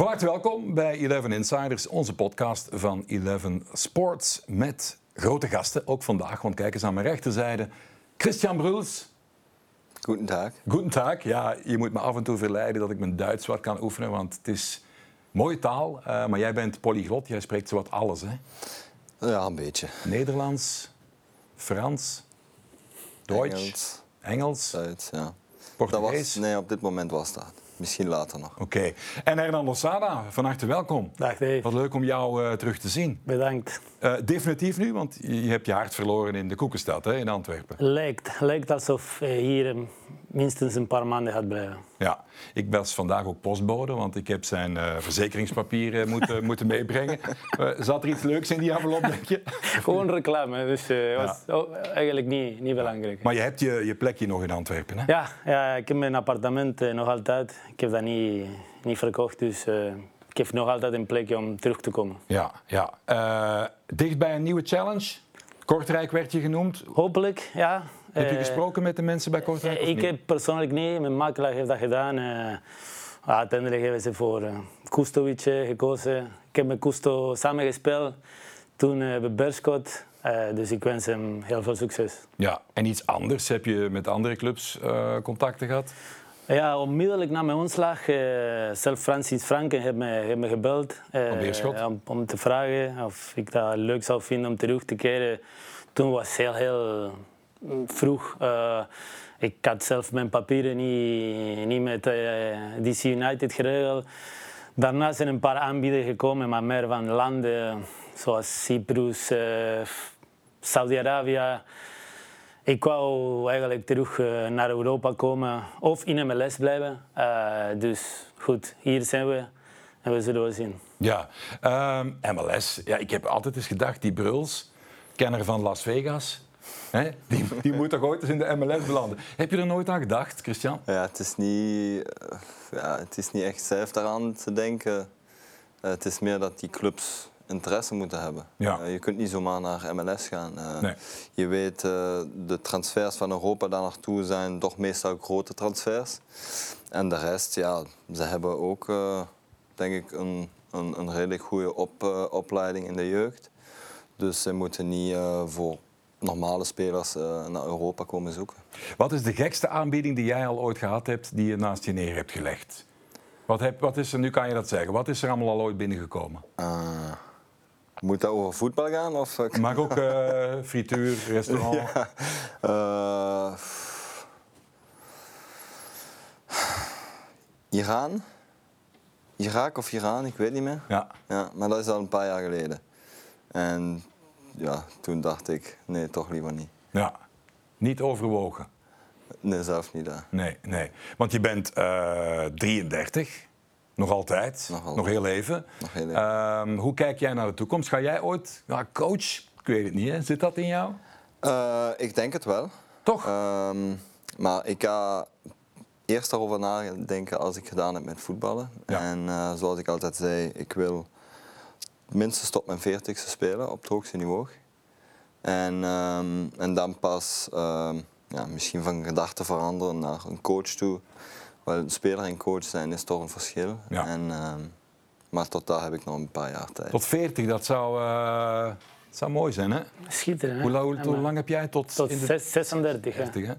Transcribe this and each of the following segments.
Van harte welkom bij 11 Insiders, onze podcast van 11 Sports. Met grote gasten, ook vandaag. Want kijk eens aan mijn rechterzijde. Christian Bruls. Goedendag. Goedendag. Ja, je moet me af en toe verleiden dat ik mijn Duits wat kan oefenen, want het is mooie taal. Uh, maar jij bent polyglot, jij spreekt zowat alles, hè? Ja, een beetje. Nederlands, Frans, Duits, Engels, Engels Duits, ja. Portugees. Dat was, nee, op dit moment was dat. Misschien later nog. Oké. En Hernan Losada, van harte welkom. Dag Dave. Wat leuk om jou uh, terug te zien. Bedankt. Uh, definitief nu, want je hebt je hart verloren in de Koekenstad, hè, in Antwerpen. Lijkt, lijkt alsof je hier minstens een paar maanden gaat blijven. Ja, ik was vandaag ook postbode, want ik heb zijn uh, verzekeringspapieren moeten, moeten meebrengen. zat er iets leuks in die envelop, denk je? Gewoon reclame, dus dat was oh, eigenlijk niet, niet belangrijk. Maar je hebt je, je plekje nog in Antwerpen, hè? Ja, ja ik heb mijn appartement nog altijd. Ik heb dat niet, niet verkocht, dus uh, ik heb nog altijd een plekje om terug te komen. Ja, ja. Uh, dicht bij een nieuwe challenge? Kortrijk werd je genoemd. Hopelijk, ja. Heb je uh, gesproken met de mensen bij Kortrijk? ik heb persoonlijk niet. Mijn makelaar heeft dat gedaan. uiteindelijk hebben ze voor Kustovic gekozen. Ik heb met Kusto samengespeeld toen bij Berskot. dus ik wens hem heel veel succes. Ja, en iets anders? Heb je met andere clubs contacten gehad? Ja, onmiddellijk na mijn ontslag, uh, zelf Francis Franken heeft me, heeft me gebeld uh, om, om, te vragen of ik dat leuk zou vinden om terug te keren. Toen was het heel, heel vroeg. Uh, ik had zelf mijn papieren niet, niet met DC United geregeld. Daarna zijn een paar aanbiedingen gekomen, maar meer van landen zoals Cyprus, Saudi-Arabië. Ik wou eigenlijk terug naar Europa komen of in MLS blijven. Dus goed, hier zijn we en we zullen wel zien. Ja, MLS. Ja, ik heb altijd eens gedacht, die Bruls, kenner van Las Vegas, hè, die, die moet toch ooit eens in de MLS belanden. Heb je er nooit aan gedacht, Christian? Ja, het is niet, ja, het is niet echt zelf daaraan te denken. Uh, het is meer dat die clubs interesse moeten hebben. Ja. Uh, je kunt niet zomaar naar MLS gaan. Nee. Je weet, de transfers van Europa daar naartoe zijn toch meestal grote transfers. En de rest, ja, ze hebben ook, denk ik, een, een, een redelijk goede op, opleiding in de jeugd. Dus ze moeten niet voor normale spelers naar Europa komen zoeken. Wat is de gekste aanbieding die jij al ooit gehad hebt, die je naast je neer hebt gelegd? Wat, heb, wat is er, nu kan je dat zeggen, wat is er allemaal al ooit binnengekomen? Moet dat over voetbal gaan? Of... Mag ook uh, frituur, restaurant? Ja. Iran? Irak of Iran, ik weet niet meer. Ja. ja. Maar dat is al een paar jaar geleden. En ja, toen dacht ik, nee, toch liever niet. Ja, niet overwogen? Nee, zelf niet. Hè. Nee, nee. Want je bent uh, 33. Nog altijd, nog, altijd. nog heel even. Nog heel even. Um, hoe kijk jij naar de toekomst? Ga jij ooit ja, coach? Ik weet het niet, hè? zit dat in jou? Uh, ik denk het wel. Toch? Um, maar ik ga eerst daarover nadenken als ik gedaan heb met voetballen. Ja. En uh, zoals ik altijd zei, ik wil minstens tot mijn veertigste spelen op het hoogste niveau. En, um, en dan pas ja, misschien van gedachten veranderen naar een coach toe. Wel, speler en coach zijn is toch een verschil. Ja. En, uh, maar tot daar heb ik nog een paar jaar tijd. Tot 40, dat zou, uh, dat zou mooi zijn, hè? Schitterend. Hè? Hoe, hoe, hoe lang heb jij tot? Tot in de... 36. 30, hè?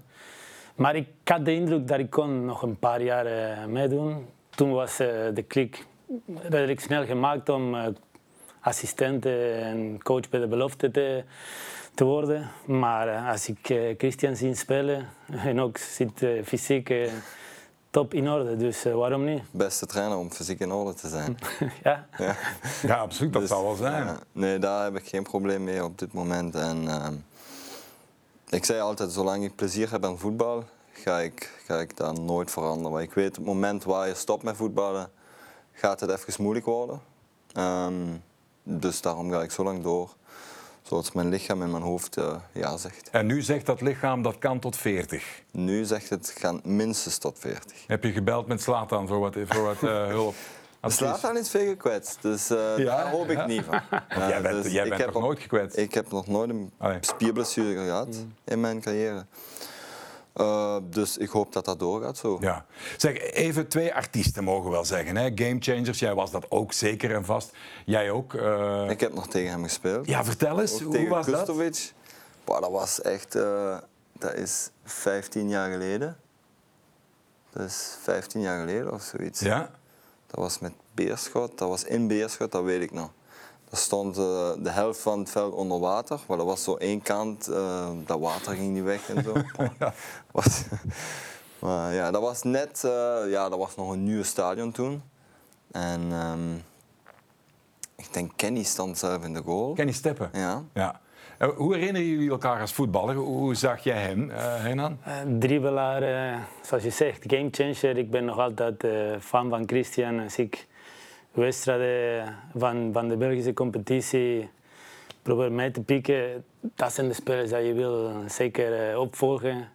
Maar ik had de indruk dat ik kon nog een paar jaar uh, meedoen. Toen was uh, de klik redelijk snel gemaakt om assistent en coach bij de belofte te, te worden. Maar als ik Christian zie spelen en ook zit fysiek top in orde, dus waarom niet? Beste trainer om fysiek in orde te zijn. ja. ja. ja, absoluut, dat Dus, zou wel zijn. ja, nee, daar heb ik geen probleem mee op dit moment. En, uh, ik zei altijd, zolang ik plezier heb aan voetbal, ga ik, ga ik dat nooit veranderen. Maar ik weet, op het moment waar je stopt met voetballen, gaat het even moeilijk worden. Um, dus daarom ga ik zo lang door zoals mijn lichaam en mijn hoofd uh, ja zegt. En nu zegt dat lichaam dat kan tot 40. Nu zegt het kan minstens tot 40. Heb je gebeld met Slatan voor wat, voor wat uh, hulp? Slatan is veel gekwetst, dus uh, Ja, daar hoop ik niet van. Jij bent, dus jij bent op- nooit gekwetst? Ik heb nog nooit een spierblessure gehad in mijn carrière. Uh, dus ik hoop dat dat doorgaat zo. Ja. Zeg, even twee artiesten mogen we wel zeggen. Hè? Game Changers, jij was dat ook zeker en vast. Jij ook. Uh... Ik heb nog tegen hem gespeeld. Ja, vertel eens, ook hoe was Kustovic. dat? Boah, dat was echt... Uh, dat is 15 jaar geleden. Dat is 15 jaar geleden of zoiets. Ja? Dat was met Beerschot. Dat was in Beerschot, dat weet ik nog. Er stond uh, de helft van het veld onder water, maar er was zo één kant, uh, dat water ging niet weg en zo. ja. Was, maar ja, dat was net, uh, ja, dat was nog een nieuw stadion toen. En um, ik denk Kenny stond zelf in de goal. Kenny Steppen? Ja. ja. Hoe herinneren jullie elkaar als voetballer? Hoe zag jij hem, uh, Henan? Uh, dribbelaar, uh, zoals je zegt, gamechanger. Ik ben nog altijd fan van Christian. Als ik wedstrijden van, van de Belgische competitie probeer mee te pikken, dat zijn de spelers die je wil zeker opvolgen.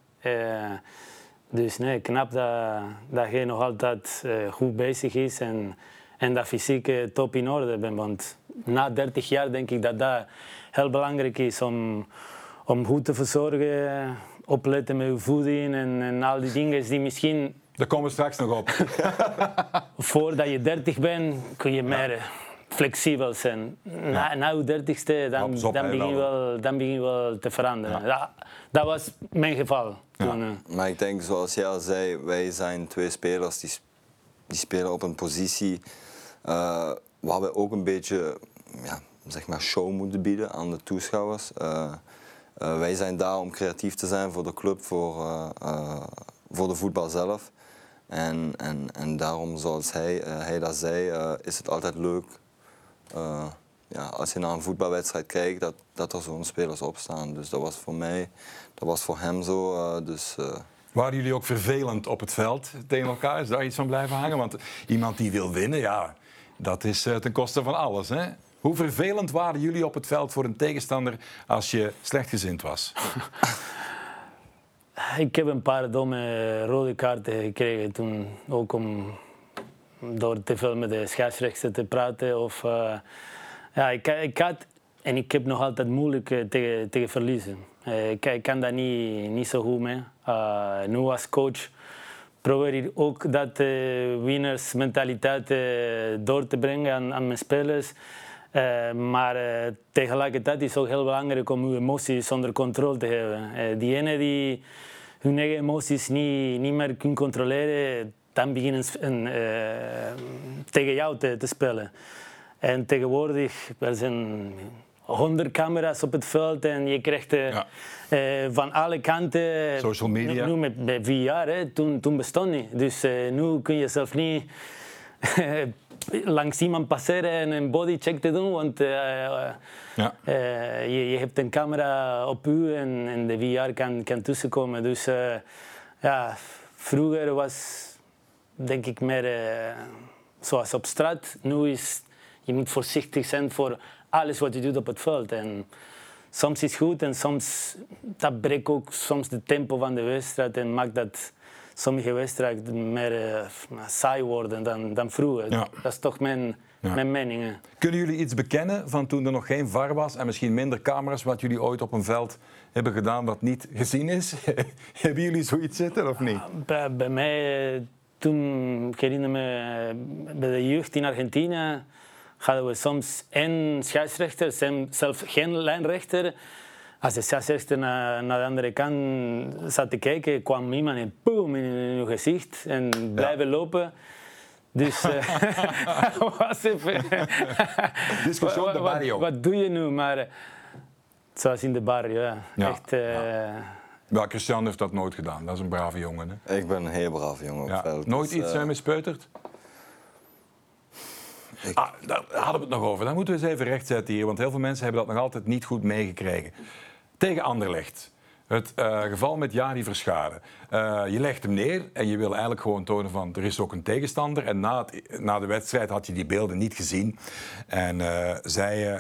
dus nee, knap dat, dat je nog altijd goed bezig is en, en dat fysiek top in orde bent. Want na 30 jaar denk ik dat dat heel belangrijk is om, om goed te verzorgen, opletten met je voeding en, en al die dingen die misschien... Daar komen we straks nog op. Voordat je 30 bent, kun je meer ja. flexibel zijn. Na, na je dertigste, dan, op, dan, begin je wel, dan begin je wel te veranderen. Ja. Dat, dat, was mijn geval. Toen, ja. Maar ik denk, zoals jij al zei, wij zijn twee spelers die, die spelen op een positie uh, waar we ook een beetje ja, zeg maar show moeten bieden aan de toeschouwers. Uh, uh, wij zijn daar om creatief te zijn voor de club, voor, uh, voor de voetbal zelf. En, en, en daarom, zoals hij, hij dat zei, is het altijd leuk ja, als je naar een voetbalwedstrijd kijkt, dat, dat er zo'n spelers op staan. Dus dat was voor mij, dat was voor hem zo. dus, waren jullie ook vervelend op het veld tegen elkaar? Is daar iets van blijven hangen? Want iemand die wil winnen, ja, dat is ten koste van alles. Hè? Hoe vervelend waren jullie op het veld voor een tegenstander als je slechtgezind was? Ik heb een paar domme rode kaarten gekregen toen, ook om door te veel met de scheidsrechter te praten. Of, uh, ja, ik, ik, had, en ik heb nog altijd moeilijk uh, tegen, verliezen. Uh, ik, kan daar niet, niet zo goed mee. nu als coach probeer ik ook dat winnersmentaliteit door te brengen aan mijn spelers. Uh, maar uh, tegelijkertijd is het ook heel belangrijk om je emoties onder controle te hebben. Uh, diegenen die hun eigen emoties niet, niet meer kunnen controleren, dan beginnen ze tegen jou te, te, spelen. En tegenwoordig, er zijn honderd camera's op het veld en je krijgt ja. van alle kanten... Social media. Nu, met, met VR, hè, toen, toen bestond niet. Dus nu kun je zelf niet langs iemand passeren en een bodycheck te doen, want uh, ja. uh, je, je, hebt een camera op u en, en de VR kan, kan tussenkomen. Dus uh, ja, vroeger was denk ik meer zoals op straat. Nu is je moet voorzichtig zijn voor alles wat je doet op het veld. En soms is het goed en soms dat breekt ook soms de tempo van de wedstrijd en maakt dat sommige wedstrijden meer uh, saai worden dan, dan vroeger. Ja. Dat is toch mijn, ja. mijn mening. Kunnen jullie iets bekennen van toen er nog geen VAR was en misschien minder camera's, wat jullie ooit op een veld hebben gedaan wat niet gezien is? hebben jullie zoiets zitten of niet? Bij, bij mij, eh, toen, ik herinner me, eh, bij de jeugd in Argentinië hadden we soms één scheidsrechter, zelf geen lijnrechter als de scheidsrechter naar, naar de andere kant zat te kijken, kwam iemand en boom in je gezicht en blijven lopen. Dus uh, was even. Discussie op de barrio. Wat, wat, doe je nu? Maar uh, zoals in de barrio, ja. ja. Echt, uh, ja. ja. Christian heeft dat nooit gedaan. Dat is een brave jongen. Hè? Ik ben een heel brave jongen op ja. veld. Nooit dus, iets uh, mispeuterd? Ik... Ah, daar hadden we het nog over. Dan moeten we eens even rechtzetten hier. Want heel veel mensen hebben dat nog altijd niet goed meegekregen. Tegen Anderlecht. Het uh, geval met Jari Verscharen. Uh, je legt hem neer en je wil eigenlijk gewoon tonen van er is ook een tegenstander. En na, het, na de wedstrijd had je die beelden niet gezien. En uh, zei je,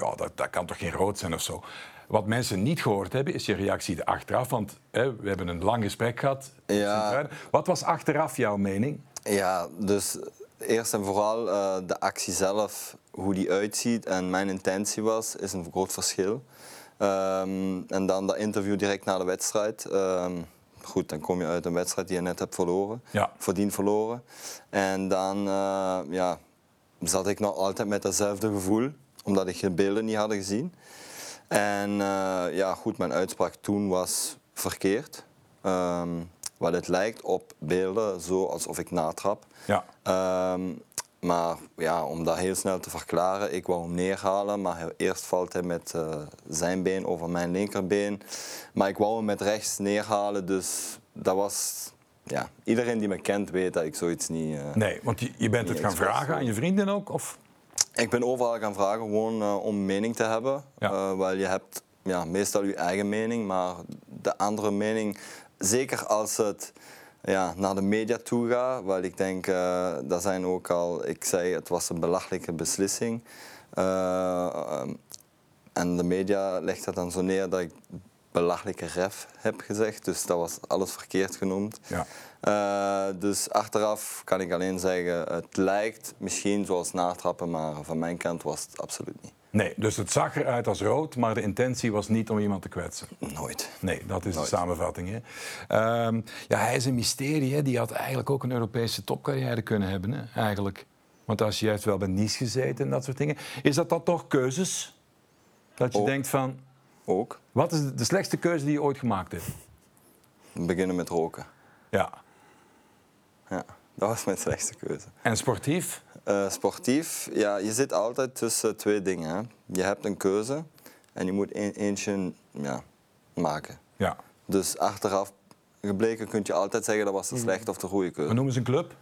ja, dat, dat kan toch geen rood zijn of zo. Wat mensen niet gehoord hebben, is je reactie achteraf. Want hè, we hebben een lang gesprek gehad. Ja. Wat was achteraf jouw mening? Ja, dus eerst en vooral de actie zelf, hoe die uitziet en mijn intentie was, is een groot verschil. Um, en dan dat interview direct na de wedstrijd. Um, goed, dan kom je uit een wedstrijd die je net hebt verloren. Ja. Verdiend verloren. En dan eh, ja, zat ik nog altijd met datzelfde gevoel, omdat ik de beelden niet had gezien. En uh, ja, goed, mijn uitspraak toen was verkeerd. Um, wat het lijkt op beelden, zo alsof ik natrap. Ja. Um, maar ja, om dat heel snel te verklaren, ik wou hem neerhalen, maar eerst valt hij met uh, zijn been over mijn linkerbeen. Maar ik wou hem met rechts neerhalen, dus dat was... Ja, iedereen die me kent weet dat ik zoiets niet... Uh, nee, want je, je bent het gaan vragen aan je vrienden ook? Of? Ik ben overal gaan vragen gewoon uh, om mening te hebben. Ja. weil je hebt ja, meestal je eigen mening, maar de andere mening, zeker als het ja, naar de media toe ga. Want ik denk, uh, dat zijn ook al, ik zei het was een belachelijke beslissing. Uh, en de media legt dat dan zo neer dat ik belachelijke ref heb gezegd. Dus dat was alles verkeerd genoemd. Ja. Uh, dus achteraf kan ik alleen zeggen, het lijkt misschien zoals natrappen, maar van mijn kant was het absoluut niet. Nee, dus het zag eruit als rood, maar de intentie was niet om iemand te kwetsen. Nooit. Nee, dat is Nooit. de samenvatting. Hè. Ehm, ja, hij is een mysterie. Hè. Die had eigenlijk ook een Europese topcarrière kunnen hebben. Hè, eigenlijk. Want als je heeft wel bij Nice gezeten en dat soort dingen. Is dat dan toch keuzes? Dat je Ook. denkt van, Ook. wat is de slechtste keuze die je ooit gemaakt hebt? Beginnen met roken. Ja. Ja, dat was mijn slechtste keuze. En sportief? Uh, sportief, ja, je zit altijd tussen twee dingen. Hè. Je hebt een keuze en je moet een, eentje ja, maken. Ja. Dus achteraf gebleken kun je altijd zeggen dat was de slechte of de goede keuze. noemen ze een club?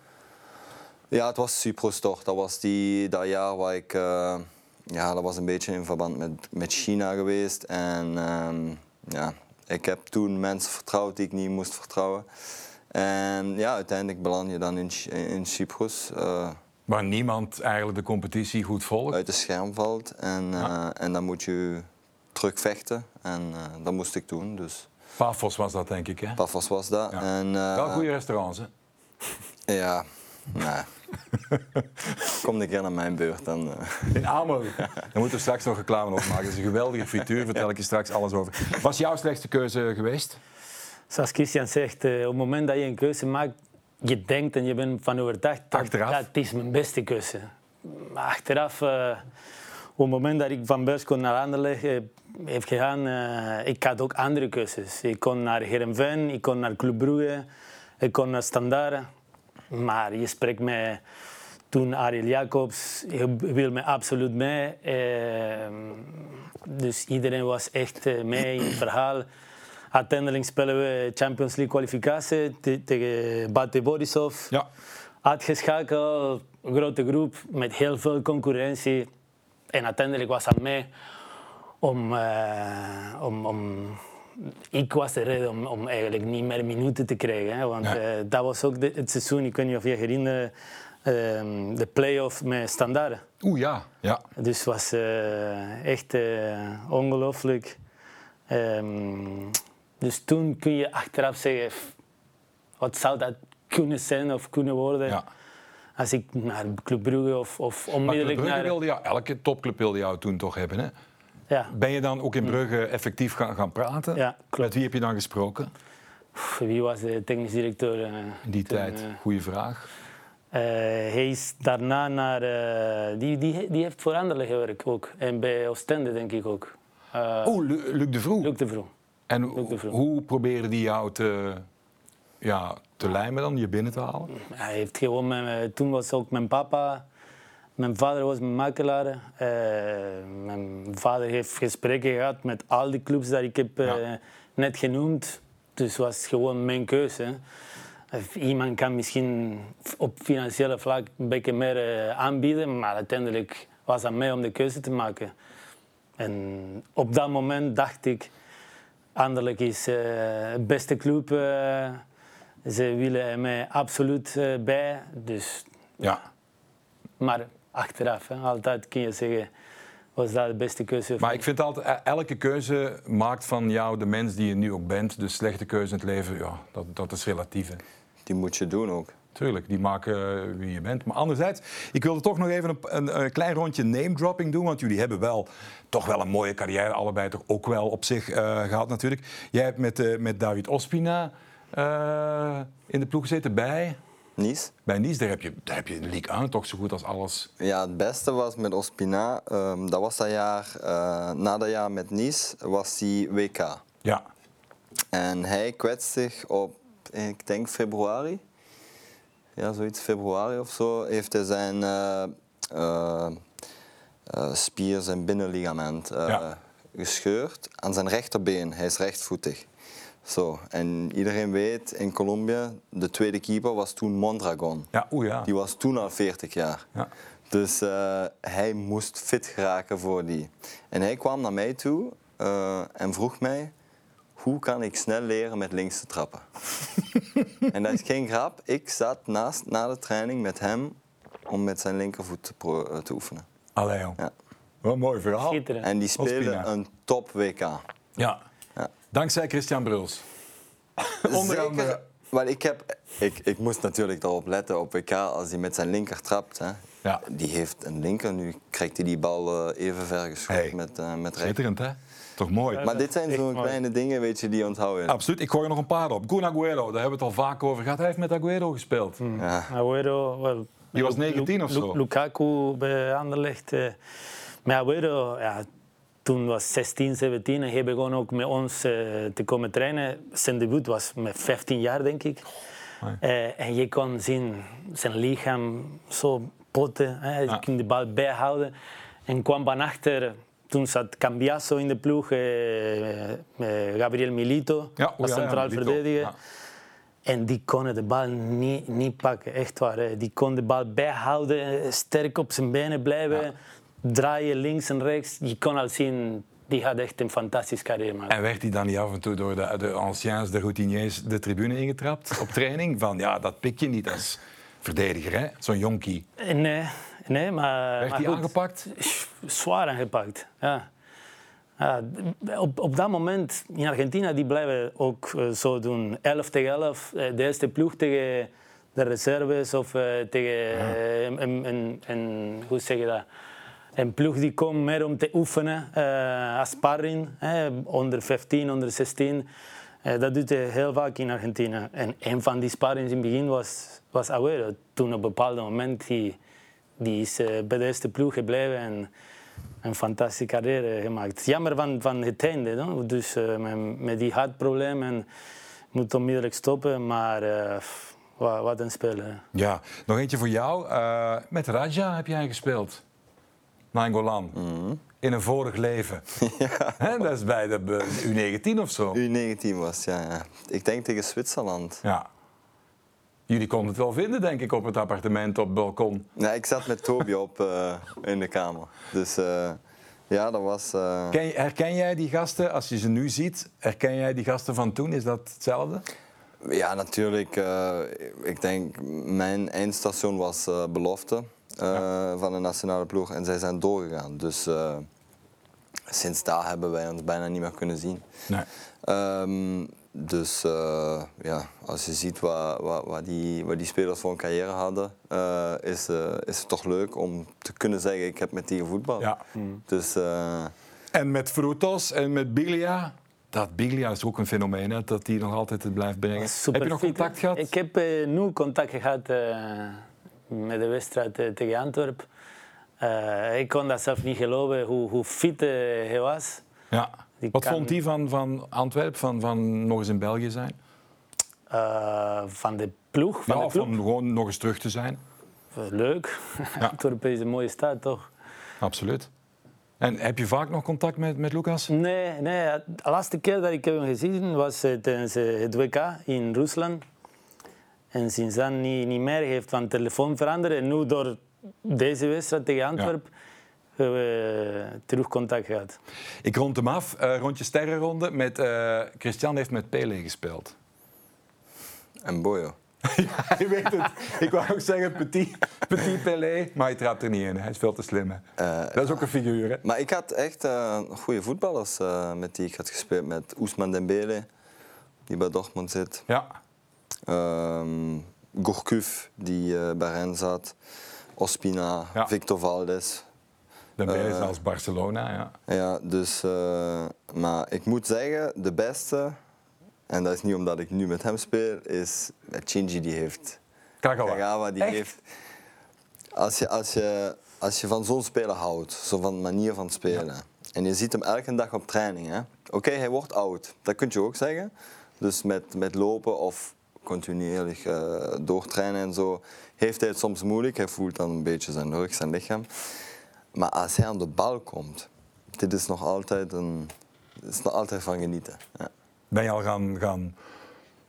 Ja, het was Cyprus toch. Dat was die, dat jaar waar ik... uh, ja, dat was een beetje in verband met, met China geweest. En um, ja, ik heb toen mensen vertrouwd die ik niet moest vertrouwen. En ja, uiteindelijk beland je dan in, in Cyprus. Uh, Waar niemand eigenlijk de competitie goed volgt. Uit de scherm valt. En, uh, ja. en dan moet je terugvechten. En uh, dat moest ik doen. Dus. Pafos was dat, denk ik, hè? Pafos was dat. Ja. En, uh, Wel goede restaurants, hè? Ja, nee. Kom een keer naar mijn beurt. Dan, In Amelie. Dan moeten we straks nog reclame opmaken. Dat is een geweldige frituur, vertel ik je straks alles over. Was jouw slechtste keuze geweest? Zoals Christian zegt, op het moment dat je een keuze maakt, je denkt en je bent van overtuigd dat achteraf? Het is mijn beste keuze. Maar achteraf, uh, op het moment dat ik van Beurskon naar Anderlecht heb gegaan, uh, ik had ook andere keuzes. Ik kon naar Heerenveen, ik kon naar Club Brugge, ik kon naar Standard. Maar je spreekt met toen Ariel Jacobs, je wil me absoluut mee. Dus iedereen was echt mee in het verhaal. Uiteindelijk spelen we Champions League kwalificatie te tegen Bate Borisov. Ja. Uitgeschakeld, een grote groep met heel veel concurrentie. En uiteindelijk was het mij om, uh, om, om. Ik was de reden om, om eigenlijk niet meer minuten te krijgen. Hè? Want ja. uh, dat was ook de, het seizoen, ik weet niet of je herinnert, uh, de play-off met Standard. Oeh ja, ja. Dus het was eh, echt ongelooflijk. Um, dus toen kun je achteraf zeggen, wat zou dat kunnen zijn of kunnen worden? Ja. Als ik naar Club Brugge of, of onmiddellijk maar Club naar... Wilde jou, elke topclub wilde jou toen toch hebben, hè? Ja. Ben je dan ook in Brugge effectief gaan, gaan praten? Ja, klopt. Met wie heb je dan gesproken? Wie was de technisch directeur? Uh, in die toen, tijd, uh, goede vraag. Uh, hij is daarna naar... Die, die, die heeft voor Anderlecht gewerkt ook. En bij Oostende denk ik ook. Oh, Luc, de Vroe? Luc de Vroe. En hoe probeerde die jou te, ja, te lijmen dan, je binnen te halen? Hij heeft gewoon toen was ook mijn papa, mijn vader was mijn makelaar. Uh, mijn vader heeft gesprekken gehad met al die clubs die ik heb uh, ja. net genoemd. Dus het was gewoon mijn keuze. Iemand kan misschien op financiële vlak een beetje meer uh, aanbieden, maar uiteindelijk was het mij om de keuze te maken. En op dat moment dacht ik, Anderlecht is uh, de beste club. Uh, ze willen er mij absoluut uh, bij. Dus, ja. Maar achteraf, hè, altijd kun je zeggen, was dat de beste keuze. Maar ik vind altijd, elke keuze maakt van jou de mens die je nu ook bent. De slechte keuze in het leven, ja, dat, dat is relatief. Hè. Die moet je doen ook. Tuurlijk, die maken wie je bent. Maar anderzijds, ik wilde toch nog even een, een, een klein rondje name-dropping doen. Want jullie hebben wel toch wel een mooie carrière, allebei toch ook wel op zich uh, gehad natuurlijk. Jij hebt met, uh, met David Ospina eh, in de ploeg gezeten bij, Nice. bij Nice. Daar heb je, daar heb je in Ligue 1 toch zo goed als alles. Ja, het beste was met Ospina, ehm, dat was dat jaar, eh, na dat jaar met Nice, was die WK. Ja, En hij kwetst zich op, ik denk februari. Ja, zoiets februari of zo. Heeft hij zijn eh, eh, eh, spier, zijn binnenligament eh, Ja. gescheurd aan zijn rechterbeen. Hij is rechtvoetig. Zo, en iedereen weet in Colombia, de tweede keeper was toen Mondragon. ja ja. Die was toen al 40 jaar. ja. Dus eh, hij moest fit geraken voor die. En hij kwam naar mij toe eh, en vroeg mij: hoe kan ik snel leren met links te trappen? en dat is geen grap. Ik zat naast na de training met hem om met zijn linkervoet te, pro- eh, te oefenen. Allee, joh. Ja. Wat een mooi verhaal. En die Ospina. speelde een top WK. Ja. Ja. Dankzij Christian Bruls. Onder Zeker, andere. Want ik, heb, ik, ik moest natuurlijk daarop letten op WK als hij met zijn linker trapt. Hè. Ja. Die heeft een linker, nu krijgt hij die bal eh, even ver geschoten Hey. met, eh met. Schitterend, hè? Toch mooi. Maar dit zijn zo'n mooi. kleine dingen, weet je, die onthouden. Absoluut. Ik gooi er nog een paar op. Kun Aguero, daar hebben we het al vaak over gehad. Hij heeft met Aguero gespeeld. Ja. Agüero, well, Die was Lu- 19 Lu- of zo. Lu- Lukaku bij Anderlecht. eh, Maar Agüero, ja, toen was 16, 17 en hij begon ook met ons eh, te komen trainen. Zijn debuut was met 15 jaar, denk ik. Eh, en je kon zien zijn lichaam zo. Hè. Hij Ja. kon de bal bijhouden. En kwam van achter. Toen zat Cambiaso in de ploeg, Gabriel Milito Ja, ja, centraal verdediger. En die konden de bal niet, niet pakken, echt waar. Die kon de bal bijhouden, eh, sterk op zijn benen blijven, draaien links en rechts. Je kon al zien, die had echt een fantastische carrière. En werd hij dan niet af en toe door de, de anciens, de routiniers, de tribune ingetrapt op training? Van ja, dat pik je niet als verdediger, hè? Zo'n jonkie. Eh, Nee, nee, maar... Werd hij aangepakt? Zwaar aangepakt, ja. Ja, op, op dat moment in Argentinië die blijven ook eh, zo doen. 11 tegen 11. eh, De eerste ploeg tegen de reserves of eh, tegen eh, een, een, een, hoe zeg je dat? Een ploeg die komt meer om te oefenen eh, als sparring. onder 15, onder 16. Eh, dat doet hij heel vaak in Argentinië. En een van die sparrings in het begin was, was Agüero. Toen op een bepaald moment die, die is eh, bij de eerste ploeg gebleven en een fantastische carrière gemaakt. Jammer van, van het einde, no? dus eh, met, met die hartprobleem en moet onmiddellijk stoppen, maar eh, wat, wat een speler. Ja, nog eentje voor jou. Eh, met Raja heb jij gespeeld. Nainggolan. In een vorig leven. Hè, dat is bij de eh, U19 of zo. U19 was, ja, ja. Ik denk tegen Zwitserland. Ja. Jullie konden het wel vinden, denk ik, op het appartement, op het balkon. Nee, ik zat met Toby op eh, in de kamer. Dus eh, ja, dat was... eh, Ken, herken jij die gasten, als je ze nu ziet, herken jij die gasten van toen? Is dat hetzelfde? Ja, natuurlijk. ik denk, mijn eindstation was belofte van de nationale ploeg. En zij zijn doorgegaan. Dus sinds daar hebben wij ons bijna niet meer kunnen zien. Nee. Ehm, dus eh, ja, als je ziet wat, wat, wat, die, wat die spelers voor een carrière hadden, eh, is, eh, is het toch leuk om te kunnen zeggen: ik heb met die gevoetbald. Ja. Dus eh, En met Frutos en met Biglia. Dat Biglia is ook een fenomeen, hè, dat die nog altijd het blijft brengen. Super heb je nog contact gehad? Ik heb eh, nu contact gehad eh, met de wedstrijd tegen Antwerpen. Eh, ik kon dat zelf niet geloven hoe, hoe fit hij was. Ja. Die Wat kan- vond hij van, van Antwerpen, van, van nog eens in België zijn? Eh, van de ploeg. Van ja, de ploeg. gewoon nog eens terug te zijn? Eh, Leuk. Antwerpen is een mooie stad, toch? Absoluut. En heb je vaak nog contact met, met Lucas? Nee, nee, de laatste keer dat ik hem gezien was eh, tijdens het WK in Rusland. En sinds dan niet, niet meer. Hij heeft van telefoon veranderd. En nu door deze wedstrijd tegen Antwerpen terug contact gehad. Ik rond hem af. Eh, rondje sterrenronde. Met, eh, Christian heeft met Pele gespeeld. en Boyo. ja, je weet het. Ik wou ook zeggen Petit, petit Pelé, maar hij trapt er niet in. Hij is veel te slim. hè. Eh, dat is ook een figuur, hè? Maar ik had echt eh, goede voetballers eh, met die ik had gespeeld. Met Ousmane Dembele, die bij Dortmund zit. Ja. Ehm Gourcuff, die eh, bij Rennes zat. Ospina, Ja. Victor Valdes. Je Eh, als Barcelona, ja. Ja, dus, eh, maar ik moet zeggen, de beste en dat is niet omdat ik nu met hem speel, is Shinji die heeft. Kagawa. Kagawa die Echt? heeft. Als je, als, je, als je van zo'n speler houdt, zo van de manier van spelen, en je ziet hem elke dag op training, hè? oké, hij wordt oud, dat kun je ook zeggen. Dus met, met lopen of continuerlijk eh, doortrainen en zo, heeft hij het soms moeilijk. Hij voelt dan een beetje zijn rug, zijn lichaam. Maar als hij aan de bal komt, dit is nog altijd, een, is nog altijd van genieten. Ja. Ben je al gaan, gaan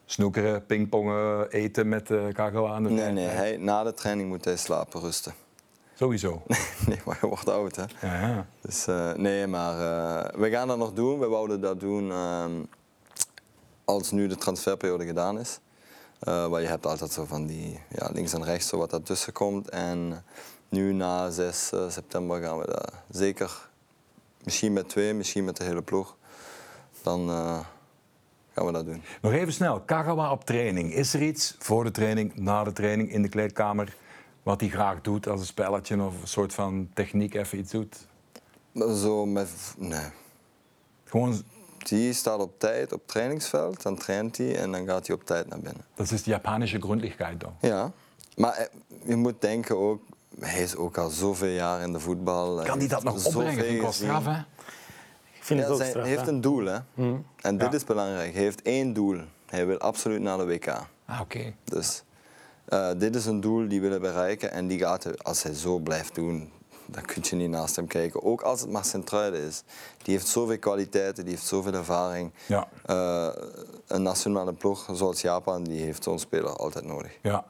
snoekeren, pingpongen, eten met Kagawa aan de Nee, nee, hij, na de training moet hij slapen, rusten. Sowieso. nee, maar hij wordt oud, hè. Ja, ja. Dus eh, nee, maar eh, we gaan dat nog doen. We wouden dat doen ehm, als nu de transferperiode gedaan is. Maar je hebt altijd zo van die ja, links en rechts zo wat daartussen komt. En nu na 6 eh, september gaan we dat zeker, misschien met twee, misschien met de hele ploeg, dan eh, gaan we dat doen. Nog even snel, Kagawa op training. Is er iets voor de training, na de training, in de kleedkamer, wat hij graag doet als een spelletje of een soort van techniek even iets doet? Zo met, nee. Gewoon, Die staat op tijd op het trainingsveld, dan traint hij en dan gaat hij op tijd naar binnen. dat is de Japanische grondlichkeit dan. Ja, maar eh, je moet denken ook, hij is ook al zoveel jaar in de voetbal. Kan hij dat nog zoveel opbrengen? Vind ik wel gezien. straf, hè? Ik vind Ja, het ook zijn- straf. hij heeft hè. een doel, hè. En dit Ja. is belangrijk. Hij heeft één doel. Hij wil absoluut naar de WK. Ah, oké. Dus eh, dit is een doel die willen bereiken en die gaat hij, als hij zo blijft doen, dan kun je niet naast hem kijken. Ook als het maar Centruide is. Die heeft zoveel kwaliteiten, die heeft zoveel ervaring. Ja. Eh, een nationale ploeg zoals Japan, die heeft zo'n speler altijd nodig. Ja.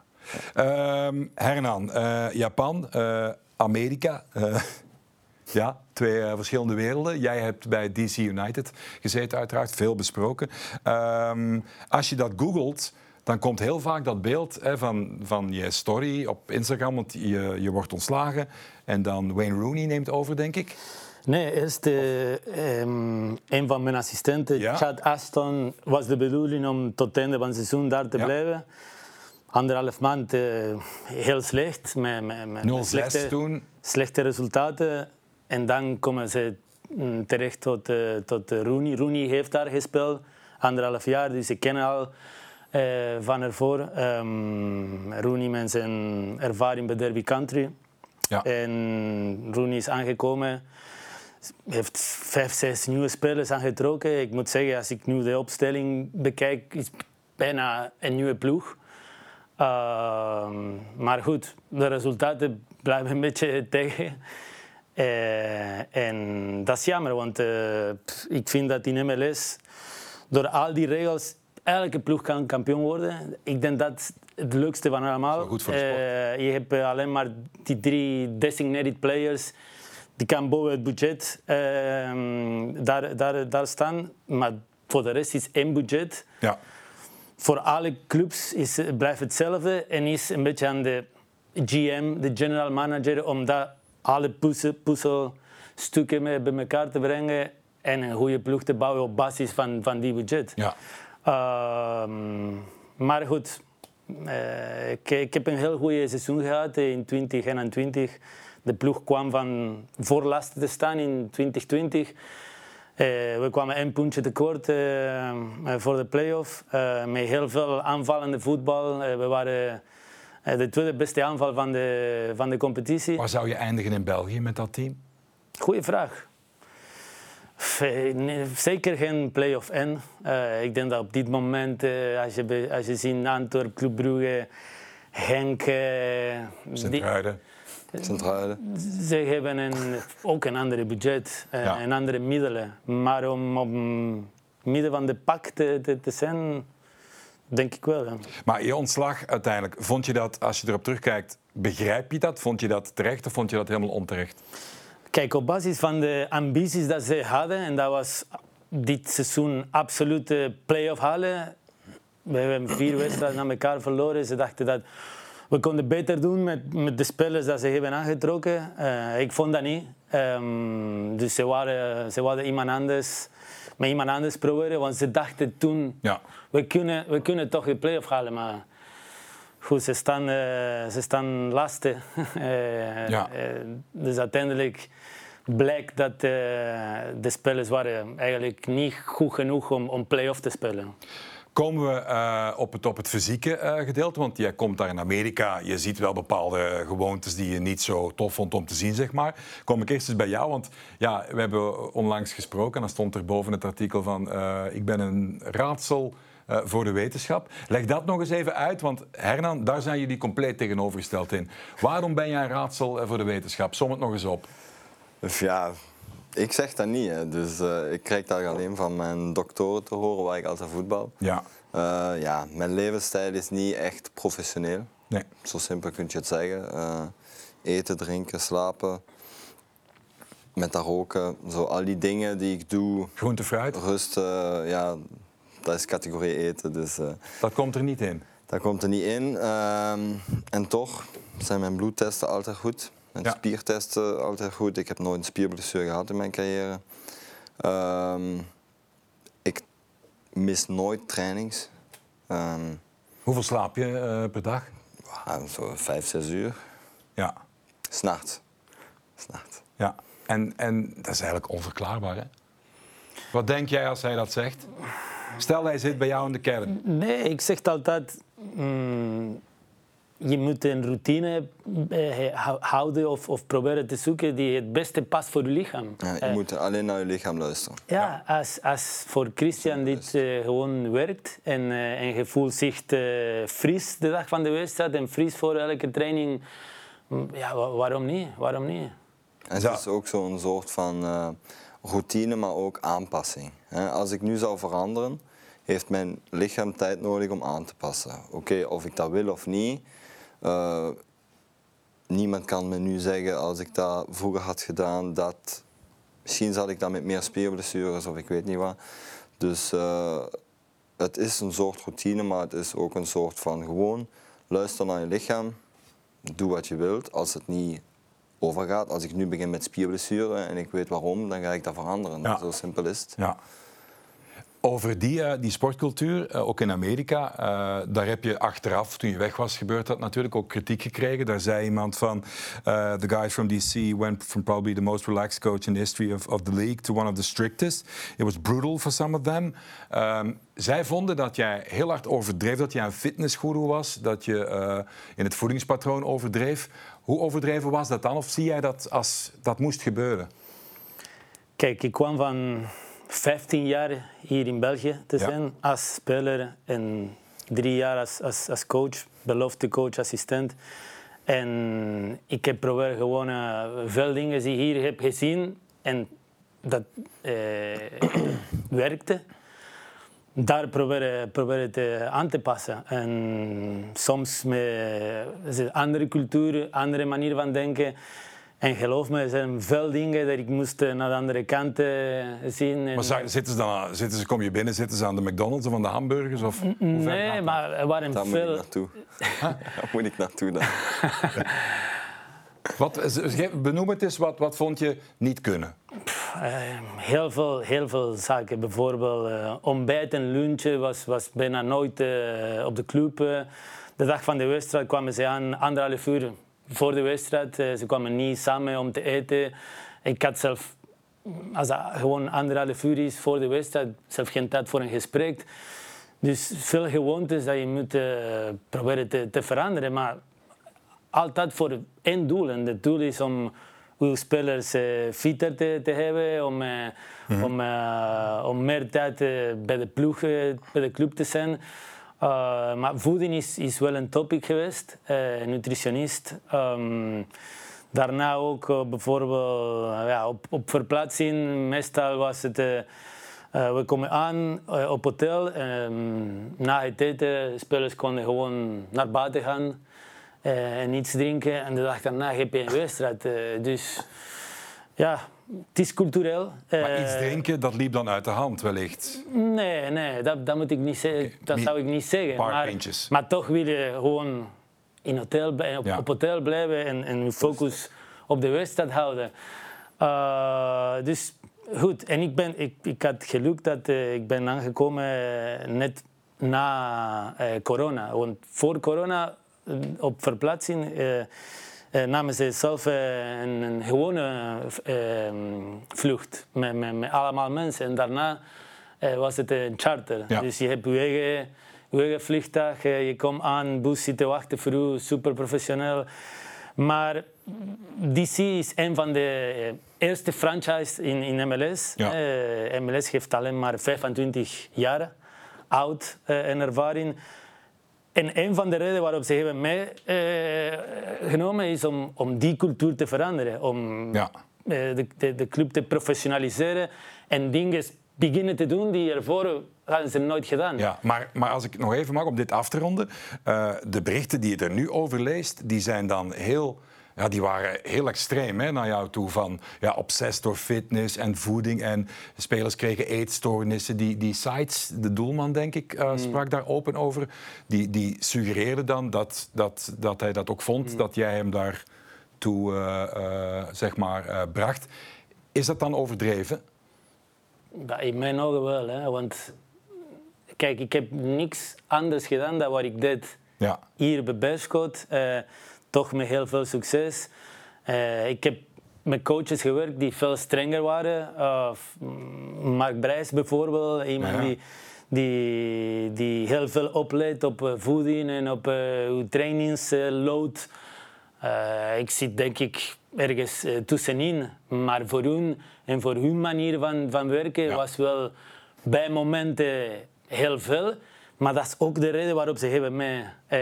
Ehm, Hernan, eh, Japan, eh, Amerika. eh, ja, twee verschillende werelden. Jij hebt bij DC United gezeten, uiteraard, veel besproken. Ehm, als je dat googelt, dan komt heel vaak dat beeld hè, van, van je story op Instagram, want je, je wordt ontslagen. En dan Wayne Rooney neemt over, denk ik. Nee, eerst eh, ehm, een van mijn assistenten, Ja. Chad Aston, was de bedoeling om tot het einde van het seizoen daar te Ja. blijven. Anderhalf maand eh, heel slecht, met, met, met 0-6 slechte, toen. slechte resultaten. En dan komen ze mm, terecht tot, eh, tot eh, Rooney. Rooney heeft daar gespeeld, anderhalf jaar, dus ik ken al van ervoor. Ehm Rooney met zijn ervaring bij Derby Country. Ja. En Rooney is aangekomen. Heeft vijf, zes nieuwe spelers aangetrokken. Ik moet zeggen, als ik nu de opstelling bekijk, is het bijna een nieuwe ploeg. Ehm, maar goed, de resultaten blijven een beetje tegen. Eh, en dat is jammer, want eh, pff, ik vind dat in MLS, door al die regels, elke ploeg kan kampioen worden. Ik denk dat het leukste van allemaal. Goed voor de sport. Eh, je hebt alleen maar die drie designated players. Die kan boven het budget ehm, daar, daar, daar staan. Maar voor de rest is één budget. Ja. Voor alle clubs is, blijft hetzelfde. En is een beetje aan de GM, de general manager, om dat alle puzzel, puzzelstukken bij elkaar te brengen. En een goede ploeg te bouwen op basis van, van die budget. ja. Ehm, maar goed, eh, ik, ik heb een heel goede seizoen gehad in 2021. De ploeg kwam van voorlaatste te staan in 2020. Eh, we kwamen één puntje tekort eh, eh, voor de play-off. met heel veel aanvallende voetbal. We waren de tweede beste aanval van de, van de competitie. Waar zou je eindigen in België met dat team? Goeie vraag. Zeker geen play-off N. Ik denk dat op dit moment, als, je, als je ziet Antwerp, Club Brugge, Henk, Sint-Truiden. Centrale. ze hebben een, ook een ander budget eh, Ja. en andere middelen. Maar om op midden van de pak te, te, te zijn, denk ik wel. ja. Maar je ontslag uiteindelijk, vond je dat, als je erop terugkijkt, begrijp je dat? Vond je dat terecht of vond je dat helemaal onterecht? Kijk, op basis van de ambities dat ze hadden, en dat was dit seizoen absoluut play-off halen. We hebben vier wedstrijden aan elkaar verloren. Ze dachten dat we konden beter doen met, met de spelers dat ze hebben aangetrokken. Eh, ik vond dat niet. Ehm, dus ze waren, ze wilden iemand anders, met iemand anders proberen, want ze dachten toen, Ja. we kunnen, we kunnen toch de play-off halen. Maar goed, ze staan, eh, ze staan laatste. Eh, Ja. dus uiteindelijk blijkt dat de spelers waren eigenlijk niet goed genoeg om, om play-off te spelen. Komen we uh, op, het, het fysieke uh, gedeelte, want jij komt daar in Amerika. Je ziet wel bepaalde gewoontes die je niet zo tof vond om te zien, zeg maar. Kom ik eerst eens bij jou, want ja, we hebben onlangs gesproken en dan stond er boven het artikel van uh, ik ben een raadsel voor de wetenschap. Leg dat nog eens even uit, want Hernan, daar zijn jullie compleet tegenovergesteld in. Waarom ben jij een raadsel voor de wetenschap? Som het nog eens op. Ja, ik zeg dat niet. Hè. Dus uh, ik krijg dat alleen van mijn doktoren te horen waar ik altijd voetbal. Ja. Uh, ja, mijn levensstijl is niet echt professioneel. Nee. Zo simpel kun je het zeggen. Uh, eten, drinken, slapen. Met dat roken. Zo al die dingen die ik doe. Groente, fruit? Rust, ja, dat is categorie eten. Dus, dat komt er niet in? Dat komt er niet in. Ehm, en toch zijn mijn bloedtesten altijd goed. Mijn ja. spiertesten altijd goed. Ik heb nooit een spierblessure gehad in mijn carrière. Um, ik mis nooit trainings. Um, Hoeveel slaap je uh, per dag? Uh, zo vijf, zes uur. Ja. S'nachts. S'nachts. Ja, en, en dat is eigenlijk onverklaarbaar, hè? Wat denk jij als hij dat zegt? Stel, hij zit bij jou in de kern. Nee, ik zeg altijd... Mm, je moet een routine eh, houden of, of, proberen te zoeken die het beste past voor je lichaam. Ja, je uh, moet alleen naar je lichaam luisteren. Ja, Als, als voor Christian dit uh, gewoon werkt en, uh, en je voelt zich fris de dag van de wedstrijd en fris voor elke training, ja, waarom niet? Waarom niet? En het is ook zo'n soort van routine, maar ook aanpassing. Als ik nu zou veranderen, heeft mijn lichaam tijd nodig om aan te passen. Oké, of ik dat wil of niet, uh, niemand kan me nu zeggen als ik dat vroeger had gedaan, dat misschien zat ik dan met meer spierblessures of ik weet niet wat. Dus uh, het is een soort routine, maar het is ook een soort van gewoon luister naar je lichaam, doe wat je wilt. Als het niet overgaat, als ik nu begin met spierblessuren en ik weet waarom, dan ga ik dat veranderen. Ja. Zo simpel is het. Ja. Over die, uh, die sportcultuur, uh, ook in Amerika, uh, daar heb je achteraf, toen je weg was, gebeurd dat natuurlijk ook kritiek gekregen. Daar zei iemand van, the guys from DC went from probably the most relaxed coach in the history of, of the league to one of the strictest. It was brutal for some of them. Um, zij vonden dat jij heel hard overdreef, dat jij een fitnessguru was, dat je in het voedingspatroon overdreef. Hoe overdreven was dat dan? Of zie jij dat als dat moest gebeuren? Kijk, ik kwam van 15 jaar hier in België te zijn als speler en drie jaar als, als, als coach, belofte coach, assistent. En ik heb proberen gewoon uh, veel dingen die ik hier heb gezien en dat uh, werkte. Daar proberen, proberen te aan te passen. En soms met andere cultuur, andere manier van denken. En geloof me, er zijn veel dingen dat ik moest eh, naar de andere kant uh, zien. Maar zitten ze dan, zitten ze, kom je binnen, zitten ze aan de McDonald's of aan de hamburgers? Of, nee, maar er waren Daar veel... moet ik naartoe. Daar moet ik naartoe dan. wat, benoem het eens, wat, wat vond je niet kunnen? Uh, heel, veel, heel veel zaken. Bijvoorbeeld uh, ontbijt en lunch was, was bijna nooit uh, op de club. de dag van de wedstrijd kwamen ze aan anderhalf uur voor de wedstrijd. Eh, ze kwamen niet samen om te eten. Ik had zelf, als dat gewoon anderhalf uur is voor de wedstrijd, zelf geen tijd voor een gesprek. Dus veel gewoontes dat je moet uh, proberen te, te, veranderen. Maar altijd voor één doel. En het doel is om uw spelers uh, fitter te, te, hebben, om, uh, mm -hmm. om, om meer tijd bij de ploeg, bij de club te zijn. Uh, maar voeding is, is wel een topic geweest, uh, nutritionist. Um, daarna ook uh, bijvoorbeeld ja, op, op verplaatsing. Meestal was het, we komen aan op hotel. Um, na het eten, spelers konden gewoon naar buiten gaan en iets drinken. En de dag daarna heb je een wedstrijd. dus ja, het is cultureel. Maar iets eh, drinken, dat liep dan uit de hand wellicht? Nee, nee dat, dat moet ik niet zeggen. Dat zou ik niet zeggen. Maar, maar, toch wil je gewoon in hotel, op, op hotel blijven en, en je focus op de wedstrijd houden. Uh, dus goed, en ik, ben, ik, ik had geluk dat uh, ik ben aangekomen net na corona. Want voor corona, op verplaatsing namen ze zelf uh, een, een, gewone uh, vlucht met, met, met, allemaal mensen. En daarna eh, was het een charter. Ja. Dus je hebt je eigen, je eigen vliegtuig, eh, je komt aan, bus zit te wachten voor u, super professioneel. Maar DC is een van de eh, eerste franchises in, in MLS. Ja. Eh, MLS heeft alleen maar 25 jaar oud eh, en ervaring. En een van de redenen waarop ze hebben meegenomen is om, om die cultuur te veranderen. Om Ja. eh, de, de, de club te professionaliseren en dingen beginnen te doen die ervoor hadden ze nooit gedaan. Ja, maar, maar als ik nog even mag om dit af te ronden. eh, de berichten die je er nu over leest, die zijn dan heel... Ja, die waren heel extreem hè, naar jou toe. Van ja, obsessed door fitness en voeding. En spelers kregen eetstoornissen. Die, die sites, de doelman denk ik, eh, sprak daar open over. Die, die suggereerde dan dat, dat, dat hij dat ook vond. Dat jij hem daartoe eh, eh, zeg maar, bracht. Is dat dan overdreven? In mijn ogen wel, hè, want kijk, ik heb niks anders gedaan dan wat ik deed Ja. hier bij Beerschot. Eh, toch met heel veel succes. Eh, ik heb met coaches gewerkt die veel strenger waren. Uh, Mark Brijs bijvoorbeeld, iemand Ja. die, die, die heel veel oplet op eh, voeding en op eh, uw. Eh, ik zit denk ik ergens eh, tussenin. Maar voor hun en voor hun manier van, van werken Ja. was wel bij momenten heel veel. Maar dat is ook de reden waarop ze hebben mij eh,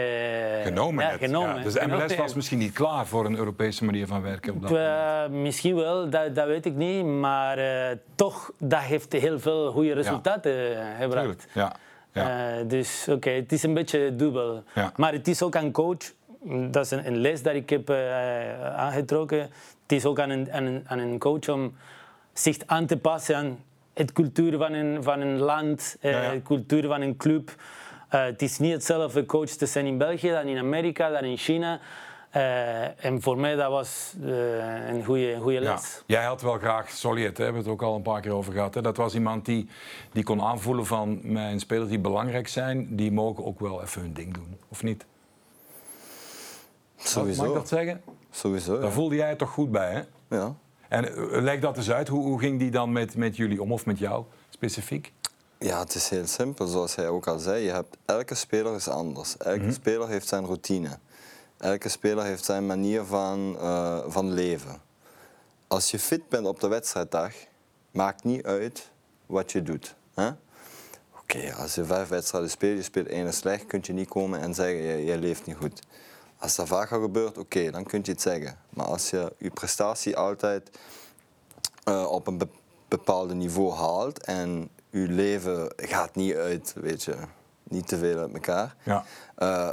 Genomen. ja, net. genomen. Ja, dus de MLS was misschien niet klaar voor een Europese manier van werken. Op dat. Eh, misschien wel, dat, dat weet ik niet. Maar eh, toch, dat heeft heel veel goede resultaten eh, gebracht. Ja. ja. Eh, dus oké, het is een beetje dubbel. Maar het is ook aan coach. Dat is een, een les dat ik heb aangetrokken. Het is ook aan een, aan, een, aan een coach om zich aan te passen aan het cultuur van een, van een land, eh, Ja, ja. de cultuur van een club. Eh, het is niet hetzelfde coach te zijn in België dan in Amerika, dan in China. Eh, en voor mij dat was eh, een goede, een goede Ja. les. Jij had wel graag Soliet, hè? we hebben het ook al een paar keer over gehad. Hè? Dat was iemand die, die kon aanvoelen van mijn spelers die belangrijk zijn, die mogen ook wel even hun ding doen, of niet? Sowieso. Mag ik dat zeggen? Sowieso, ja. Daar voelde jij het toch goed bij, hè? ja. En eh, leg dat eens uit, hoe, hoe ging die dan met, met jullie om, of met jou specifiek? Ja, het is heel simpel. Zoals hij ook al zei, je hebt, elke speler is anders. Elke speler heeft zijn routine. Elke speler heeft zijn manier van, eh, van leven. Als je fit bent op de wedstrijddag, maakt niet uit wat je doet. hè? Oké, als je vijf wedstrijden speelt, je speelt één slecht, kun je niet komen en zeggen, je, je leeft niet goed. Als dat vaker gebeurt, oké, dan kun je het zeggen. Maar als je je prestatie altijd eh, op een be- bepaalde niveau haalt en je leven gaat niet uit, weet je, niet te veel uit elkaar, Ja. eh,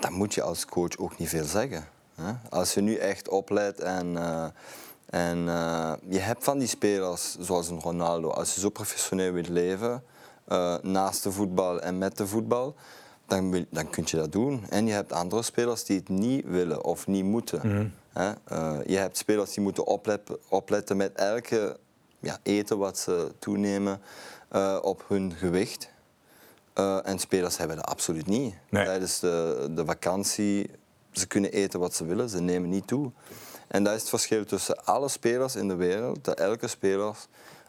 dan moet je als coach ook niet veel zeggen. Hè? Als je nu echt oplet en, eh, en je hebt van die spelers zoals een Ronaldo, als je zo professioneel wilt leven, naast de voetbal en met de voetbal, dan, wil, dan kun je dat doen. En je hebt andere spelers die het niet willen of niet moeten. Hè? Eh, je hebt spelers die moeten opletten, opletten met elke ja, eten wat ze toenemen eh, op hun gewicht. Eh, en spelers hebben dat absoluut niet. Nee. Tijdens de, de vakantie, ze kunnen eten wat ze willen, ze nemen niet toe. En dat is het verschil tussen alle spelers in de wereld, dat elke speler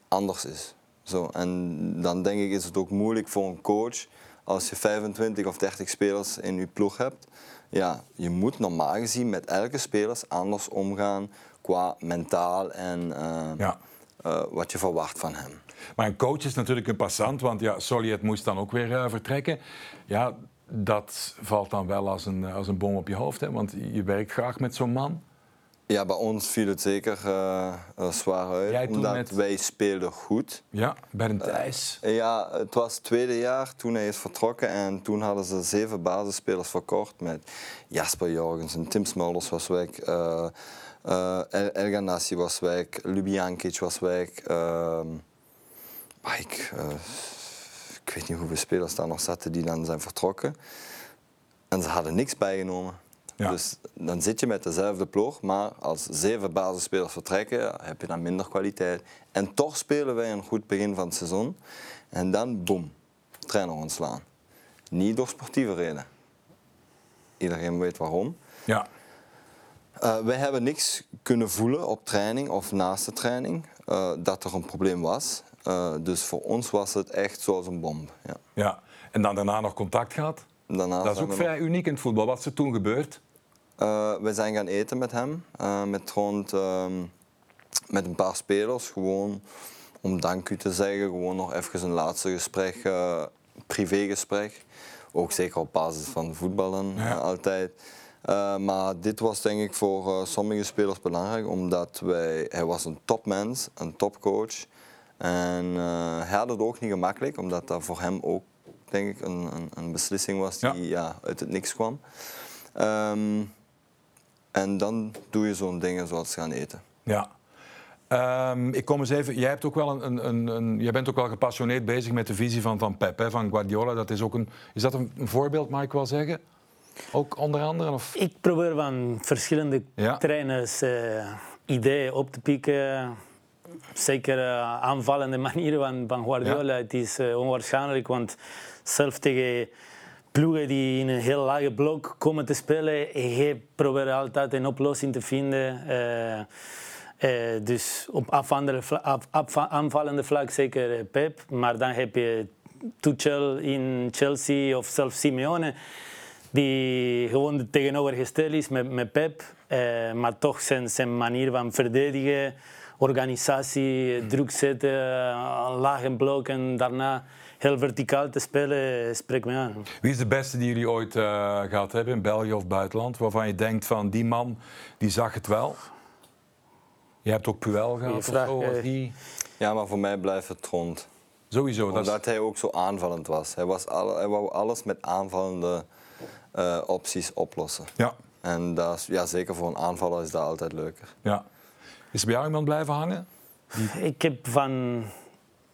anders is. Zo, en dan denk ik is het ook moeilijk voor een coach als je 25 of 30 spelers in je ploeg hebt. Ja, je moet normaal gezien met elke speler anders omgaan qua mentaal en eh, Ja. eh, wat je verwacht van hem. Maar een coach is natuurlijk een passant, want ja, Soliet moest dan ook weer eh, vertrekken. Ja, dat valt dan wel als een, als een boom op je hoofd, hè? want je werkt graag met zo'n man. Ja, bij ons viel het zeker eh, eh, zwaar uit, Jij omdat met- wij speelden goed. Ja, bij een Thijs. Ja, het was het tweede jaar toen hij is vertrokken en toen hadden ze zeven basisspelers verkocht met Jasper Jorgensen, Tim Smulders was weg, eh eh, El was weg, Ljubijankic was weg. ehm, maar ik, eh, ik weet niet hoeveel spelers daar nog zaten die dan zijn vertrokken. En ze hadden niks bijgenomen. Ja. Dus dan zit je met dezelfde ploeg, maar als zeven basisspelers vertrekken, heb je dan minder kwaliteit. En toch spelen wij een goed begin van het seizoen. En dan, boem, trainer ontslaan. Niet door sportieve reden. Iedereen weet waarom. Ja. Eh, wij hebben niks kunnen voelen op training of naast de training eh, dat er een probleem was. Eh, dus voor ons was het echt zoals een bom. Ja. Ja. En dan daarna nog contact gehad? Daarna Dat is ook nog- vrij uniek in het voetbal. Wat is er toen gebeurd? Eh, we zijn gaan eten met hem, eh, met, rond, ehm, met een paar spelers, gewoon om dank u te zeggen, gewoon nog even een laatste gesprek, eh, privégesprek. Ook zeker op basis van voetballen, Ja. altijd. Maar dit was denk ik voor sommige spelers belangrijk, omdat wij, hij was een topmens, een topcoach. En hij had het ook niet gemakkelijk, omdat dat voor hem ook denk ik een, een, een beslissing was die ja. uit het niks kwam. Ehm, en dan doe je zo'n dingen zoals gaan eten. Ja. Ehm, ik kom eens even. Jij, hebt ook wel een, een, een, een- jij bent ook wel gepassioneerd bezig met de visie van, van Pep, hè, van Guardiola. Dat is, ook een, is dat een, een voorbeeld, mag ik wel zeggen? Ook onder andere? Of? Ik probeer van verschillende Ja. trainers eh, ideeën op te pikken. Zeker eh, aanvallende manieren van, van Guardiola. Het is eh, onwaarschijnlijk, want zelf tegen ploegen die in een heel lage blok komen te spelen, hij probeert altijd een oplossing te vinden. Eh, eh, dus op aanvallende vlak zeker eh, Pep, maar dan heb je Tuchel in Chelsea of zelfs Simeone die gewoon tegenovergesteld is met, met Pep, maar toch zijn, zijn manier van verdedigen, organisatie, druk zetten, lage blok en daarna heel verticaal te spelen, spreekt me aan. Wie is de beste die jullie ooit eh, gehad hebben in België of buitenland? Waarvan je denkt van die man die zag het wel? Je hebt ook Puel gehad of zo, eh. die... Ja, maar voor mij blijft het rond. Sowieso. Dat is- Omdat hij ook zo aanvallend was. Hij, was alle, hij wou alles met aanvallende eh, opties oplossen. ja, En dat is, ja, zeker voor een aanvaller is dat altijd leuker. ja. Is er bij jou iemand blijven hangen? Ik heb van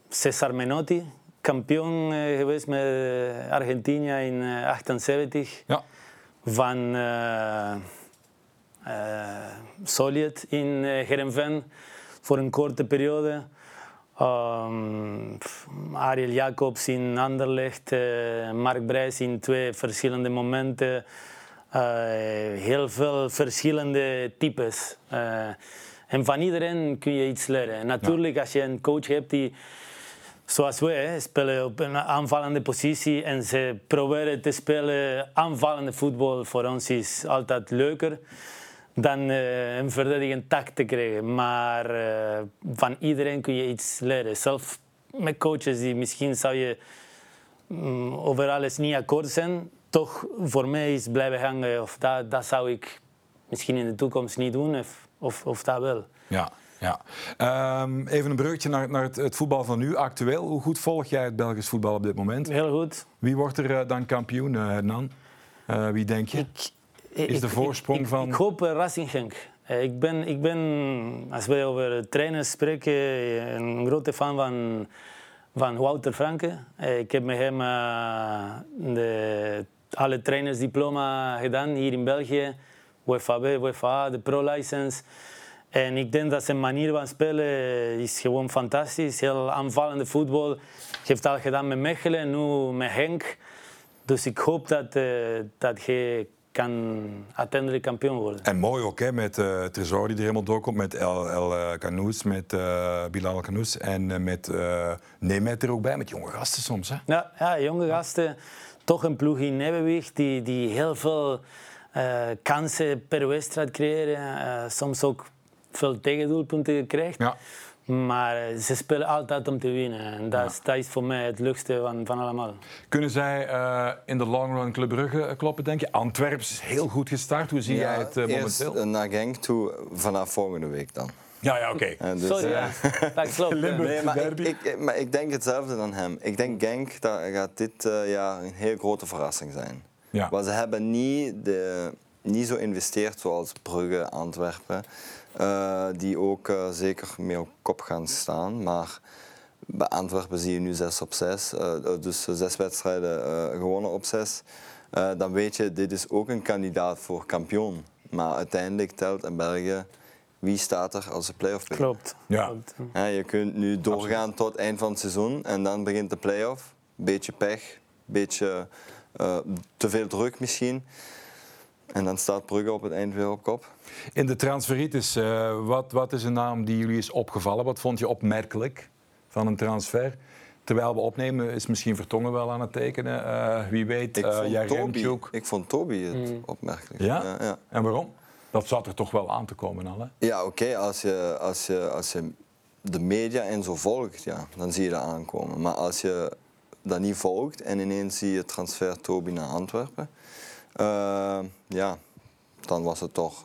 Cesar Menotti, kampioen eh, geweest met eh, Argentinië in eh, 78. Ja. van eh eh, Solid in eh Heerenveen voor een korte periode. Um, pff, Ariel Jacobs in Anderlecht, eh, Mark Brijs in twee verschillende momenten. Eh, heel veel verschillende types. Eh, en van iedereen kun je iets leren. En natuurlijk, als je een coach hebt die zoals wij spelen op een aanvallende positie en ze proberen te spelen aanvallende voetbal. Voor ons is altijd leuker dan eh, een verdedigend tak te krijgen. Maar eh, van iedereen kun je iets leren. Zelf met coaches die misschien zou je mm, over alles niet akkoord zijn, toch voor mij is blijven hangen. Of dat, dat zou ik misschien in de toekomst niet doen, of, of, of dat wel. Ja, ja. Ehm, even een bruggetje naar, naar het, het voetbal van nu, actueel. Hoe goed volg jij het Belgisch voetbal op dit moment? Heel goed. Wie wordt er eh, dan kampioen, eh, Hernan? Eh, wie denk je? Is de voorsprong ik, van- Ik hoop uh, Racing Genk. Uh, ik, ben, ik ben, als wij over trainers spreken, uh, een grote fan van, van Wouter Franke. Uh, ik heb met hem uh, de, alle trainersdiploma gedaan hier in België. UEFA B, UEFA A, de pro-license. En ik denk dat zijn manier van spelen is gewoon fantastisch. Heel aanvallende voetbal. Heeft al gedaan met Mechelen en nu met Henk. Dus ik hoop dat, uh, dat hij kan uiteindelijk kampioen worden. En mooi ook, hè, met uh, Tresor die er helemaal doorkomt, met El, El Canoes, met uh, Bilal Canoes en uh, met uh, Nemet er ook bij, met jonge gasten soms. Hè? Ja, ja, jonge gasten. Toch een ploeg in evenwicht die, die heel veel kansen per wedstrijd creëren. soms ook veel tegendoelpunten krijgt. Ja. Maar ze spelen altijd om te winnen. En dat, is, dat is voor mij het leukste van, van allemaal. Kunnen zij uh, in de long run Club Brugge kloppen, denk je? Antwerpen is heel goed gestart. Hoe zie ja, jij het uh, momenteel? Eerst naar Genk toe, vanaf volgende week dan. Ja, ja, oké. Okay. Dus, Sorry, ja. dat klopt. nee, maar ik, ik, maar ik denk hetzelfde dan hem. Ik denk Genk, dat gaat dit uh, jaar een heel grote verrassing zijn. Ja. Maar ze hebben niet, de, niet zo geïnvesteerd zoals Brugge, Antwerpen. Uh, die ook uh, zeker meer op kop gaan staan. Maar bij Antwerpen zie je nu 6 op 6. Uh, dus zes wedstrijden gewonnen op 6. dan weet je, dit is ook een kandidaat voor kampioen. Maar uiteindelijk telt in België wie staat er als de play-off begint. Klopt. Ja. Ja, je kunt nu doorgaan Absoluut. tot eind van het seizoen en dan begint de play-off. Beetje pech, beetje te veel druk misschien. En dan staat Brugge op het eind weer op kop. In de transferitis, uh, wat, wat is een naam die jullie is opgevallen? Wat vond je opmerkelijk? van een transfer. Terwijl we opnemen is misschien Vertongen wel aan het tekenen. Uh, wie weet, ik, uh, vond Toby, ik vond Toby het opmerkelijk. Ja? Ja, ja? En waarom? Dat zat er toch wel aan te komen al, hè? Ja, oké. Als, je, als, je, als je de media en zo volgt, ja, dan zie je dat aankomen. Maar als je dat niet volgt en ineens zie je transfer Toby naar Antwerpen... Uh, ja, dan was het toch...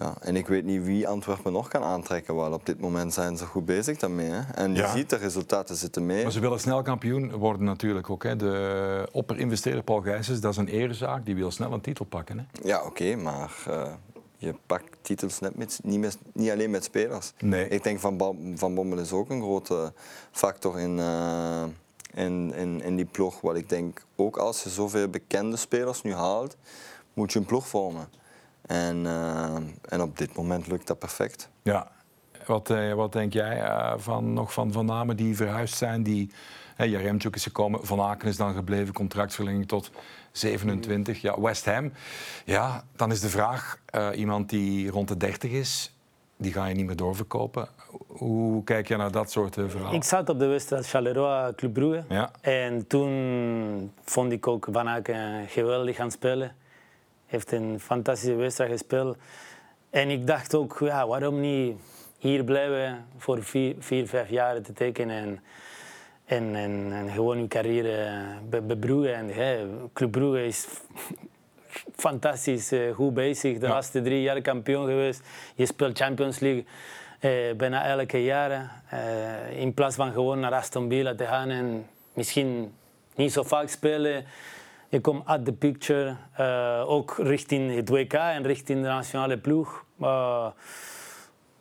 Ja, en ik weet niet wie Antwerpen nog kan aantrekken, want op dit moment zijn ze goed bezig daarmee. Hè? En je ziet, de resultaten zitten mee. Maar ze willen snel kampioen worden natuurlijk ook. Hè? De opperinvesteerder Paul Gijsens, dat is een eerzaak, die wil snel een titel pakken. Hè? Ja, oké, maar uh, je pakt titels net met, niet, met, niet alleen met spelers. Nee. Ik denk Van, van Bommel is ook een grote factor in, in, die ploeg. Wat ik denk, ook als je zoveel bekende spelers nu haalt, moet je een ploeg vormen. En, uh, en op dit moment lukt dat perfect. Ja. Wat, uh, wat denk jij uh, van, nog van Van namen die verhuisd zijn? Die, hey, Jaremchuk is gekomen, Van Aken is dan gebleven, contractverlenging tot 27. Ja, West Ham. Ja, dan is de vraag, iemand die rond de 30 is, die ga je niet meer doorverkopen. Hoe kijk je naar dat soort verhalen? Ik zat op de wedstrijd Charleroi Club Brugge. Ja. En toen vond ik ook Van Aken geweldig aan het spelen heeft een fantastische wedstrijd gespeeld. En ik dacht ook, ja, waarom niet hier blijven voor vier, vier vijf jaar te tekenen en, en, en, en gewoon uw carrière bebroegen. En hè, Club Brugge is fantastisch uh, goed bezig. De ja. laatste drie jaar kampioen geweest. Je speelt Champions League bijna elke jaar. Uh, in plaats van gewoon naar Aston Villa te gaan en misschien niet zo vaak spelen je komt uit de picture, uh, ook richting het WK en richting de nationale ploeg. Uh,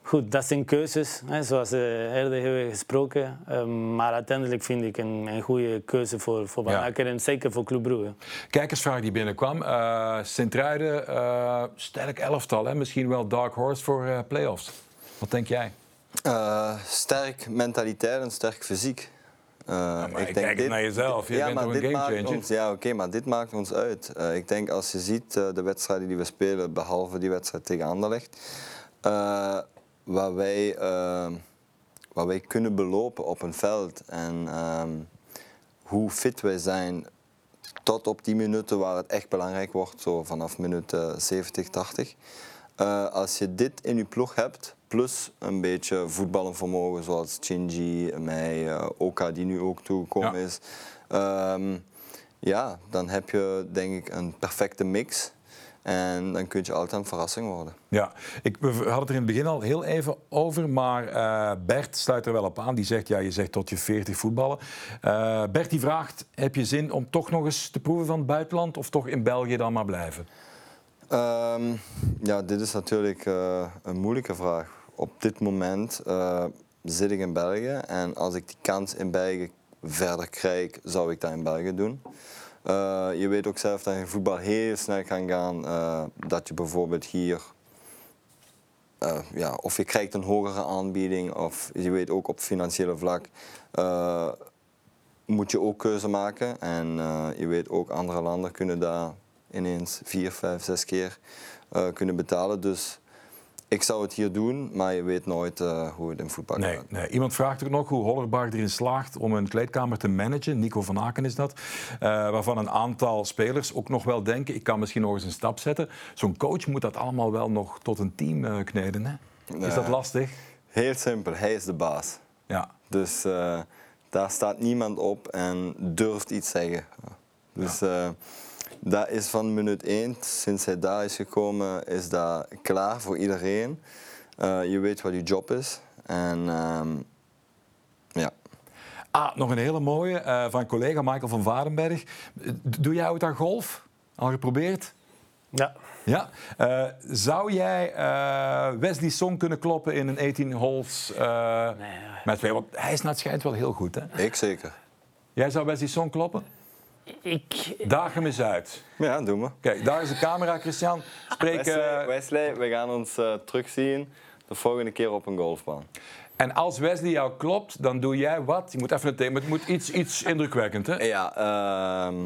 goed, dat zijn keuzes, hè, zoals we eerder hebben gesproken. Uh, maar uiteindelijk vind ik een, een goede keuze voor, voor Van Akker ja. en zeker voor Club Brugge. Kijkersvraag die binnenkwam. Uh, Sint-Truiden, sterk elftal, hè? misschien wel dark horse voor play-offs. Wat denk jij? sterk mentaliteit en sterk fysiek. Uh, ja, ik denk kijk dit, naar jezelf, je ja, bent toch een gamechanger? Ja, oké, okay, maar dit maakt ons uit. Uh, ik denk als je ziet de wedstrijden die we spelen, behalve die wedstrijd tegen Anderlecht, waar, wij, waar wij kunnen belopen op een veld en um, hoe fit wij zijn tot op die minuten waar het echt belangrijk wordt, zo vanaf minuut 70, 80. als je dit in je ploeg hebt, plus een beetje voetballenvermogen zoals Chingy, mij, uh, Oka die nu ook toegekomen ja. is. Um, ja, dan heb je denk ik een perfecte mix. En dan kun je altijd een verrassing worden. Ja, ik, we hadden het er in het begin al heel even over, maar uh, Bert sluit er wel op aan. Die zegt, ja, je zegt tot je 40 voetballen. Uh, Bert die vraagt, heb je zin om toch nog eens te proeven van het buitenland of toch in België dan maar blijven? Um, ja, dit is natuurlijk uh, een moeilijke vraag. Op dit moment uh, zit ik in België en als ik die kans in België verder krijg, zou ik dat in België doen. Uh, je weet ook zelf dat je voetbal heel snel kan gaan. dat je bijvoorbeeld hier, ja, of je krijgt een hogere aanbieding, of je weet ook op financiële vlak moet je ook keuze maken. En je weet ook andere landen kunnen daar ineens vier, vijf, zes keer kunnen betalen. Dus ik zou het hier doen, maar je weet nooit uh, hoe het in voetbal nee, gaat. Nee. Iemand vraagt ook nog hoe Hollerbach erin slaagt om een kleedkamer te managen. Nico van Aken is dat. Uh, waarvan een aantal spelers ook nog wel denken, ik kan misschien nog eens een stap zetten. Zo'n coach moet dat allemaal wel nog tot een team kneden. Hè? Is dat lastig? Heel simpel, hij is de baas. Ja. Dus daar staat niemand op en durft iets zeggen. Dus... Ja. Dat is van minuut 1, sinds hij daar is gekomen, is dat klaar voor iedereen. Uh, je weet wat je job is. En um, ja. Ah, nog een hele mooie uh, van collega Michael van Varenberg. Doe jij ook aan golf? Al geprobeerd? Ja. Ja. Uh, zou jij Wesley Song kunnen kloppen in een 18 holes nee, met twee? Want hij is naar het schijnt wel heel goed, hè? Ik zeker. Jij zou Wesley Song kloppen? Ik... Daag hem eens uit. Ja, doen we. Kijk, daar is de camera, Christian. Spreek, Wesley, Wesley, we gaan ons uh, terugzien de volgende keer op een golfbaan. En als Wesley jou klopt, dan doe jij wat? Je moet even het thema. Het moet iets, iets indrukwekkend, hè? Ja, uh,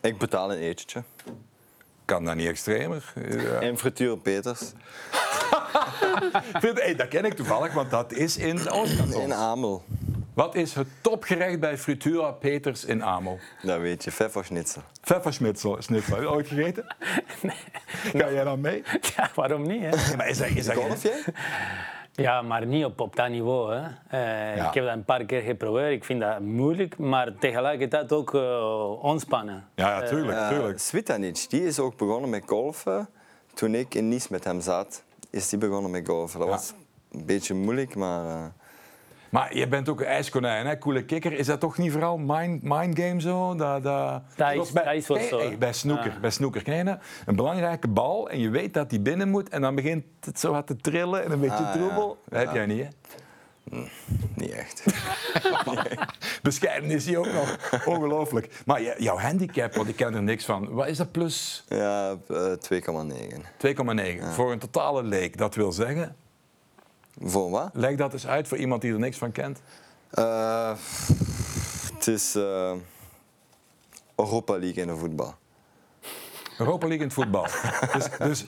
ik betaal een etentje. Kan dat niet extremer? Ja. En frituur Peters. Vind- hey, dat ken ik toevallig, want dat is in Oostkant. In Amel, Wat is het topgerecht bij Frutura Peters in Amel? dat weet je, pfefferschnitzel. Pfefferschnitzel, schnitzel. Heb je ooit gegeten? Ga jij dan mee? Ja, waarom niet? Hè? Ja, maar is dat, is dat Golf jij? Ja, maar niet op, op dat niveau. Hè. Eh, Ja. Ik heb dat een paar keer geprobeerd. Ik vind dat moeilijk, maar tegelijkertijd ook eh, ontspannen. Ja, ja, tuurlijk, Uh, tuurlijk. Svitanic, die is ook begonnen met golfen. Toen ik in Nice met hem zat, is die begonnen met golfen. Dat Ja. was een beetje moeilijk, maar eh, Maar je bent ook een ijskonijn, hè? Coole kikker. Is dat toch niet vooral mind, mind game zo? Dat, dat... Dat is- bij, dat is wel Hey, zo, hey, bij snooker, Ja. bij je? Een belangrijke bal en je weet dat die binnen moet en dan begint het zo wat te trillen en een beetje Ah, ja. troebel. Dat heb Ja. jij niet, hè? niet echt. Bescheiden is hij ook nog. Ongelooflijk. Maar jouw handicap, want ik ken er niks van. Wat is dat plus ja, eh, 2,9. 2,9? Voor een totale leek. Dat wil zeggen, Voor wat? leg dat eens uit voor iemand die er niks van kent. Eh, het is eh, Europa League in de voetbal. Europa League in het voetbal. dus, dus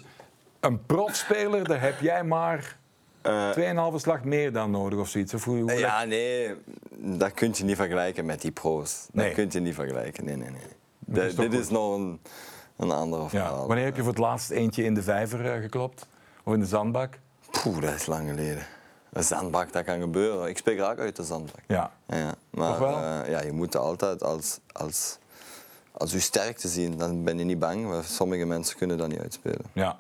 een profspeler, daar heb jij maar Eh, 2,5 slag meer dan nodig of zoiets. Of hoe, hoe ja, nee, dat kun je niet vergelijken met die pro's. Nee. Dat kun je niet vergelijken, nee, nee, nee. Dat is dit goed. is nog een, een ander Ja. verhaal. Wanneer heb je voor het laatst eentje in de vijver geklopt? Of in de zandbak? Poeh, dat is lang geleden. Een zandbak, dat kan gebeuren. Ik spreek graag uit de zandbak. Ja. Ja, maar eh, ja, je moet altijd als, als, als je sterkte zien, dan ben je niet bang. want Sommige mensen kunnen dat niet uitspelen. ja.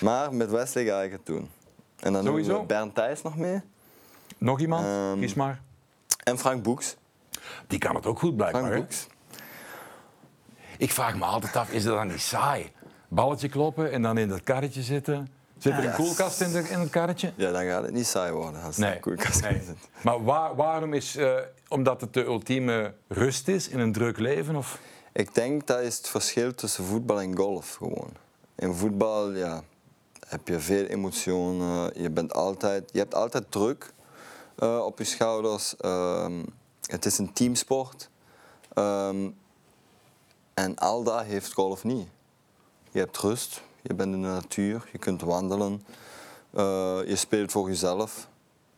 Maar met Wesley ga ik het doen. En dan doen Sowieso? we Bernd Thijs nog mee. Nog iemand? Ehm, Kies maar. En Frank Boeks. Die kan het ook goed blijkbaar. Frank? Boeks. Ik vraag me altijd af, is dat dan niet saai? Balletje kloppen en dan in dat karretje zitten. Zit er een koelkast in, de, in het karretje? Ja, dan gaat het niet saai worden als Nee. een koelkast nee. zit. Maar waar- waarom is... eh, omdat het de ultieme rust is in een druk leven? Of? Ik denk dat is het verschil tussen voetbal en golf gewoon. In voetbal ja, heb je veel emotionen. Je, bent altijd, je hebt altijd druk eh, op je schouders. Ehm, het is een teamsport. Ehm, en al dat heeft golf niet. Je hebt rust, je bent in de natuur, je kunt wandelen. Eh, je speelt voor jezelf.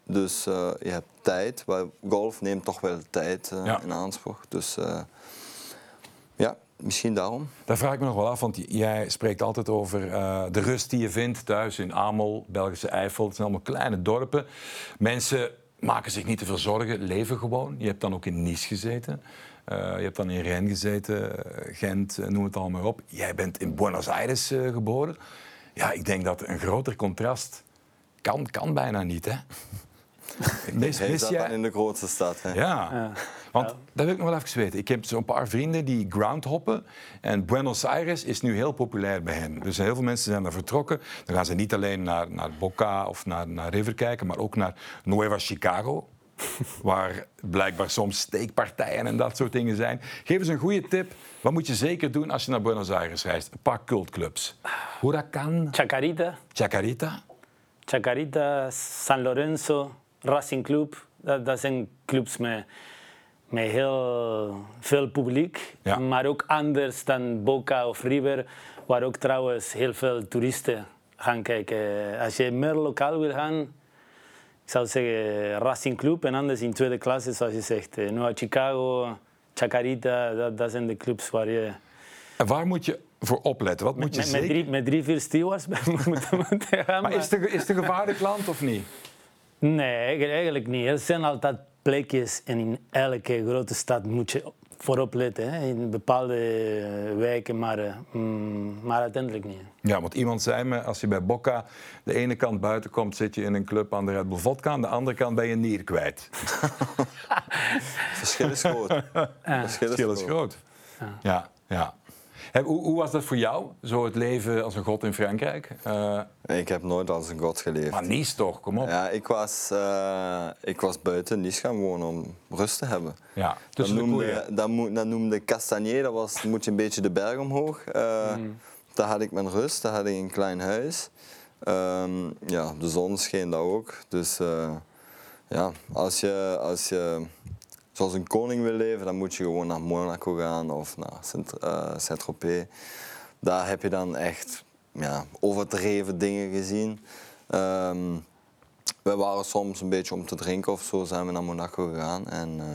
Dus eh, je hebt tijd. Golf neemt toch wel tijd eh, Ja. in aansprak. Dus ja, misschien daarom. Daar vraag ik me nog wel af, want jij spreekt altijd over de rust die je vindt thuis in Amel, Belgische Eifel. Het zijn allemaal kleine dorpen. Mensen maken zich niet te veel zorgen, leven gewoon. Je hebt dan ook in Nice gezeten. Eh, je hebt dan in Rennes gezeten, eh, Gent, eh, noem het allemaal maar op. Jij bent in Buenos Aires eh, geboren. Ja, ik denk dat een groter contrast kan, kan bijna niet, hè? Mis, Hij mis jij... dan in de grootste stad. Hè? Ja, Ja. want dat wil ik nog wel even weten. Ik heb zo'n paar vrienden die groundhoppen. En Buenos Aires is nu heel populair bij hen. Dus heel veel mensen zijn daar vertrokken. Dan gaan ze niet alleen naar, naar Boca of naar, naar River kijken, maar ook naar Nueva Chicago. waar blijkbaar soms steekpartijen en dat soort dingen zijn. Geef eens een goede tip. Wat moet je zeker doen als je naar Buenos Aires reist? Een paar cultclubs. Huracan, Chacarita, Chacarita. Chacarita, San Lorenzo, Racing Club. Dat, dat zijn clubs met, met heel veel publiek. Ja. Maar ook anders dan Boca of River, waar ook trouwens heel veel toeristen gaan kijken. Als je meer lokaal wil gaan, ik zou zeggen Racing Club. En anders in tweede klasse, zoals je zegt, eh, Nueva Chicago, Chacarita. Dat, dat zijn de clubs waar je En waar moet je voor opletten? Wat moet je met, met, drie, met drie, vier stewards gaan. Maar is het, een- is een gevaarlijk land of niet? Nee, eigenlijk- eigenlijk niet. Er zijn altijd plekjes en in elke grote stad moet je voorop letten. Hè? In bepaalde eh, wijken, maar, eh, mm, maar uiteindelijk niet. Ja, want iemand zei me, als je bij Boca de ene kant buiten komt, zit je in een club aan de Red Bull Vodka, aan de andere kant ben je nier kwijt. Verschil is groot. Verschil is groot. Ja, ja. Hoe, hoe was dat voor jou, zo het leven als een god in Frankrijk? Eh, Ik heb nooit als een god geleefd. maar Nice toch, kom op. Ja, ik was, eh, ik was buiten Nice gaan wonen om rust te hebben. Ja, Dat noemde, koeien. dat, mo- dat noemde Castagnier, dat was, moet je een beetje de berg omhoog. Eh, Daar had ik mijn rust, daar had ik een klein huis. Ehm, ja, de zon scheen daar ook. Dus eh, ja, als je, als je zoals een koning wil leven, dan moet je gewoon naar Monaco gaan of naar eh, Saint-Tropez. Daar heb je dan echt ja, overdreven dingen gezien. Ehm, we waren soms een beetje om te drinken of zo, zijn we naar Monaco gegaan. En, eh,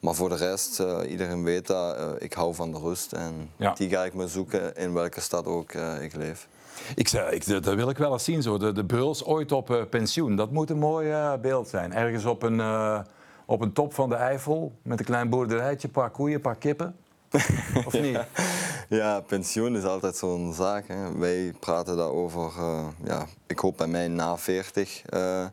maar voor de rest, eh, iedereen weet dat, ik hou van de rust. En Ja. die ga ik me zoeken in welke stad ook ik leef. Ik, zei, ik, dat wil ik wel eens zien, zo. De, de Bruls ooit op pensioen. Dat moet een mooi beeld zijn. Ergens op een, op een top van de Eifel, met een klein boerderijtje, een paar koeien, een paar kippen. Of niet? Ja, pensioen is altijd zo'n zaak. Hè. Wij praten daarover, eh, ja, ik hoop bij mij na 40. eh,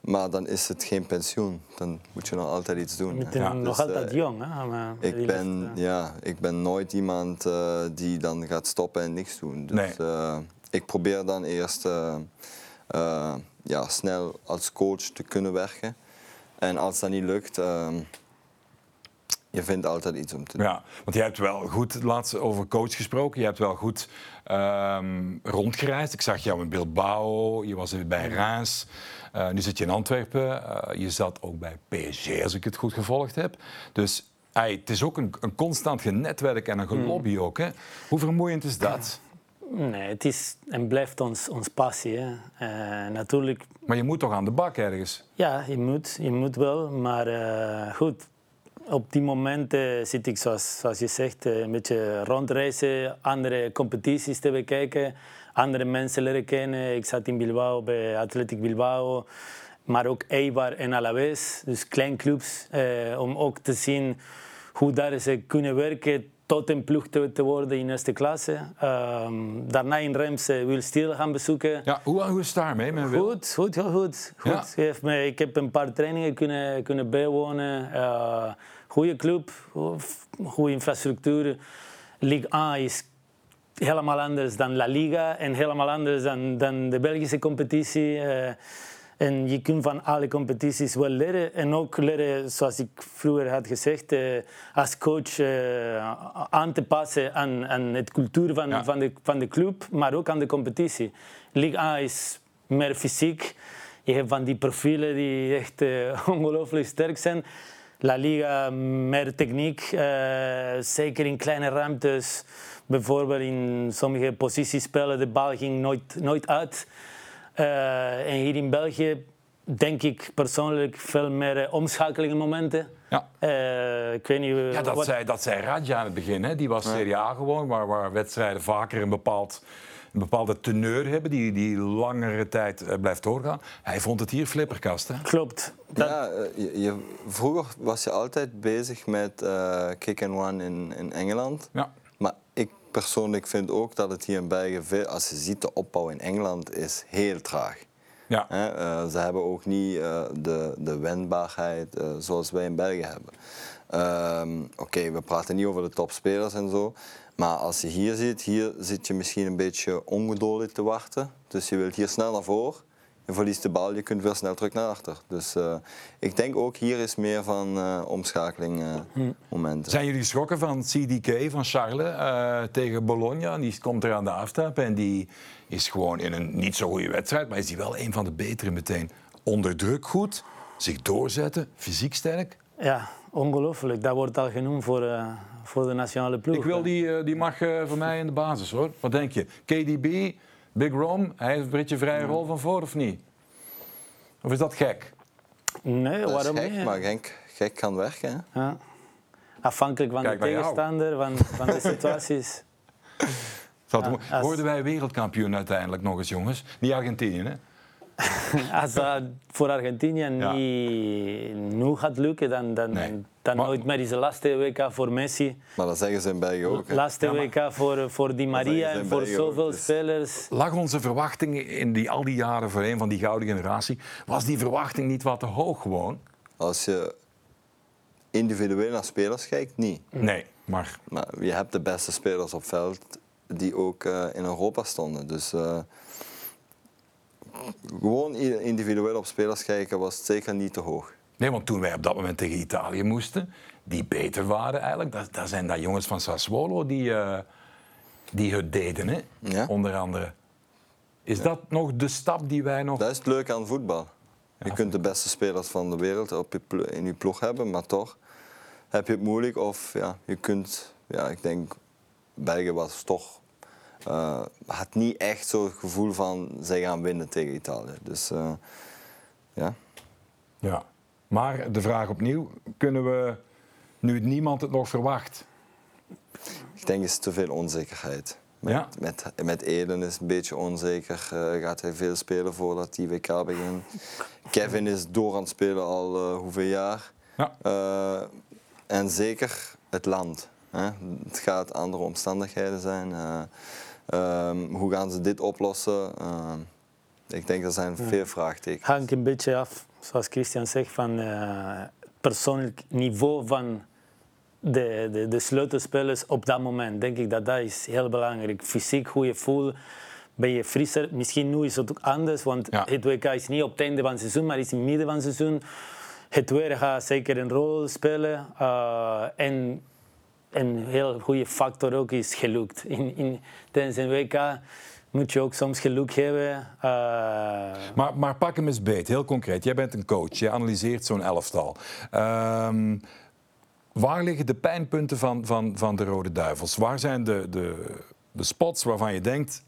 maar dan is het geen pensioen. Dan moet je nog altijd iets doen. Hè. een, nog Dus, altijd eh, jong. Hè? Maar Ik ben, ja, ik ben nooit iemand eh, die dan gaat stoppen en niks doen. Dus Nee. eh, ik probeer dan eerst ja, snel als coach te kunnen werken. En als dat niet lukt, eh, je vindt altijd iets om te doen. Ja, want je hebt wel goed, laatst over coach gesproken, je hebt wel goed ehm, rondgereisd. Ik zag jou in Bilbao, je was bij Reims, Eh, nu zit je in Antwerpen, Eh, je zat ook bij PSG als ik het goed gevolgd heb. Dus ey, het is ook een, een constant genetwerk en een gelobby ook. Hè? Hoe vermoeiend is dat? Nee, het is en blijft ons, ons passie. Hè. Eh, natuurlijk, Maar je moet toch aan de bak ergens? ja, je moet, je moet wel. Maar eh, goed, op die momenten zit ik, zoals, zoals je zegt, eh, een beetje rondreizen, andere competities te bekijken, andere mensen leren kennen. Ik zat in Bilbao bij Athletic Bilbao, maar ook Eibar en Alaves, dus kleinclubs, eh, om ook te zien hoe daar ze kunnen werken tot een ploeg te, te worden in eerste klasse. Ehm, daarna in Reims eh, wil Stiel gaan bezoeken. Ja, hoe, hoe is het daarmee? Wil? Goed, goed, heel goed. goed. Ja. Heeft me, ik heb een paar trainingen kunnen, kunnen bijwonen. Eh goede club, goede infrastructuur. Ligue 1 is helemaal anders dan La Liga en helemaal anders dan, dan de Belgische competitie. Eh, en je kunt van alle competities wel leren. En ook leren, zoals ik vroeger had gezegd, eh, als coach eh, aan te passen aan, aan het cultuur van, Ja. van, de, van de club, maar ook aan de competitie. Ligue 1 is meer fysiek. Je hebt van die profielen die echt eh, ongelooflijk sterk zijn. La Liga, meer techniek, zeker in kleine ruimtes. Bijvoorbeeld in sommige posities spelen, de bal ging nooit, nooit uit. Eh, en hier in België denk ik persoonlijk veel meer eh, omschakelingmomenten. Ja. Eh, ik weet niet eh, Ja, dat wat- zei, dat zei Radja aan het begin. Hè. Die was Serie A gewoon, waar, waar wedstrijden vaker een, bepaald, een bepaalde teneur hebben die, die langere tijd blijft doorgaan. Hij vond het hier flipperkast. Hè? Klopt. Dat, Ja, je, je- vroeger was je altijd bezig met eh, kick and run in, in Engeland. Ja. Maar ik persoonlijk vind ook dat het hier in België, veel, als je ziet, de opbouw in Engeland is heel traag. Ja. Eh, ze hebben ook niet eh, de, de wendbaarheid eh, zoals wij in België hebben. Ehm, Oké, we praten niet over de topspelers en zo. Maar als je hier zit, hier zit je misschien een beetje ongeduldig te wachten. Dus je wilt hier snel naar voren. Je verliest de bal, je kunt weer snel terug naar achter. Dus eh, ik denk ook hier is meer van eh, omschakeling eh, momenten. Zijn jullie geschrokken van CDK van Charles eh, tegen Bologna? Die komt er aan de aftrap en die is gewoon in een niet zo goede wedstrijd, maar is die wel een van de betere meteen. Onder druk goed, zich doorzetten, fysiek sterk. ja, ongelooflijk. Dat wordt al genoemd voor, eh, voor de nationale ploeg. Ik wil die, die mag eh, voor mij in de basis hoor. Wat denk je? KDB, Big Rom, hij heeft een beetje vrije rol van voor of niet? Of is dat gek? Nee, dat is waarom gek, niet? maar gek, gek kan werken. Hè? Ja. Afhankelijk van Kijk de jou. tegenstander, van, van de situaties. Ja, als- Worden wij wereldkampioen uiteindelijk nog eens, jongens? Niet Argentinië, hè? Als dat voor Argentinië Ja. niet nu gaat lukken, dan, dan, Nee. dan Maar- nooit meer is de laatste WK voor Messi. Maar dat zeggen ze in België ook. hè. Laatste WK voor, voor Di Maria en voor ook, zoveel dus- spelers. Lag onze verwachting in die, al die jaren voor een van die gouden generatie, was die verwachting niet wat te hoog gewoon? Als je individueel naar spelers kijkt, niet. Nee, maar Maar je hebt de beste spelers op veld die ook eh, in Europa stonden. Dus eh, gewoon individueel op spelers kijken was zeker niet te hoog. Nee, want toen wij op dat moment tegen Italië moesten, die beter waren eigenlijk, dat, dat zijn dat jongens van Sassuolo die, eh, die het deden, hè? Ja. onder andere. Is dat nog de stap die wij nog... Dat is het leuke aan voetbal. Je kunt de beste spelers van de wereld op je in je ploeg hebben, maar toch heb je het moeilijk. Of ja, je kunt, ja, ik denk, België was toch eh, had niet echt zo het gevoel van zij gaan winnen tegen Italië. Dus eh, ja. Ja. Maar de vraag opnieuw, kunnen we, nu het niemand het nog verwacht, Ik denk is te veel onzekerheid. Met, Ja? met, met Eden is het een beetje onzeker. Eh, gaat hij veel spelen voordat die WK begint? Kevin is door aan het spelen al hoeveel jaar? Ja. En zeker het land. Hè? Het gaat andere omstandigheden zijn. Eh, ehm, hoe gaan ze dit oplossen? Ehm, ik denk er zijn veel vraagtekens. hangt een beetje af, zoals Christian zegt, van eh, het persoonlijk niveau van de, de, de sleutelspelers op dat moment. Denk ik dat dat is heel belangrijk. Fysiek, hoe je voelt, ben je frisser. Misschien nu is het ook anders, want Ja. het WK is niet op het einde van het seizoen, maar is in het midden van het seizoen. Het weer gaat zeker een rol spelen. Eh, en een heel goede factor ook is geluk. In, in, tijdens een WK moet je ook soms geluk hebben. Eh, Maar, maar pak hem eens beet, heel concreet. Jij bent een coach, je analyseert zo'n elftal. Ehm, waar liggen de pijnpunten van, van, van de Rode Duivels? Waar zijn de, de, de spots waarvan je denkt,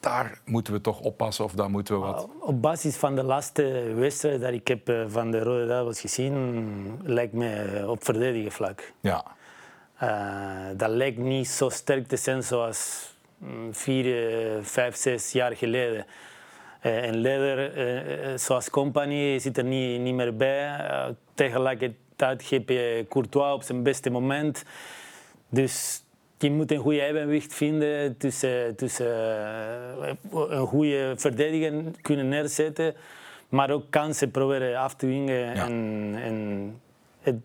daar moeten we toch oppassen of daar moeten we wat... Op basis van de laatste wedstrijd die ik heb eh, van de Rode Duivels gezien, lijkt me op verdedigen vlak. Ja, Eh, dat lijkt niet zo sterk te zijn zoals mm, vier, eh, vijf, zes jaar geleden. Eh, en leider eh, eh, zoals Company zit er niet, niet meer bij. Eh, tegelijkertijd heb je Courtois op zijn beste moment. Dus je moet een goede evenwicht vinden tussen, tussen eh, een goede verdediger kunnen neerzetten, maar ook kansen proberen af te dwingen. En, en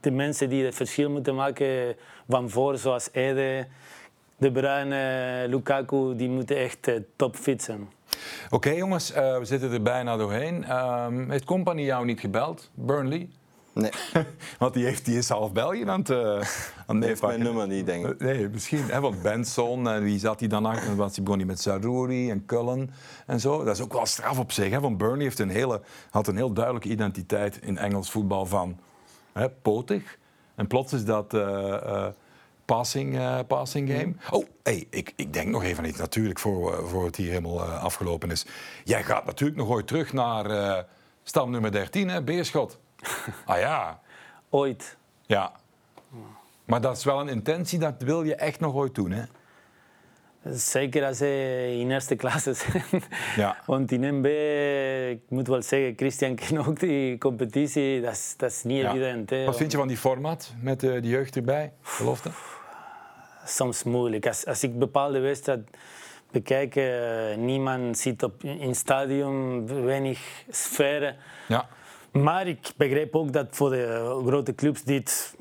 de mensen die het verschil moeten maken van voor, zoals Ede, De Bruyne, Lukaku, die moeten echt eh, topfit zijn. Oké jongens, eh, we zitten er bijna doorheen. Ehm, heeft Company jou niet gebeld, Burnley? Nee, Want die, heeft, die is half België aan het, eh aan het heeft mijn nummer niet, denk ik. Nee, misschien. Hè, want Benson, en wie zat hij dan achter? Was hij begon hij met Sarouri en Cullen en zo. Dat is ook wel straf op zich. Hè? Want Burnley heeft een hele, had een heel duidelijke identiteit in Engels voetbal van hè, potig. En plots is dat eh, eh, passing, eh, passing game. Oh, hey, ik, ik denk nog even aan iets natuurlijk voor, voor het hier helemaal afgelopen is. Jij gaat natuurlijk nog ooit terug naar stam nummer 13, hè, Beerschot. ah ja, Ooit. ja. Maar dat is wel een intentie, dat wil je echt nog ooit doen, hè? Zeker als ze in eerste klasse zijn. Ja. Want in MB, ik moet wel zeggen, Christian kent ook die competitie. Dat is, dat is niet Ja. evident. Hè. Wat vind je van die format met de jeugd erbij? Belofte? soms moeilijk. Als, als ik bepaalde wedstrijd bekijk, eh, niemand zit op, in het stadion, weinig sferen. Ja. Maar ik begrijp ook dat voor de grote clubs dit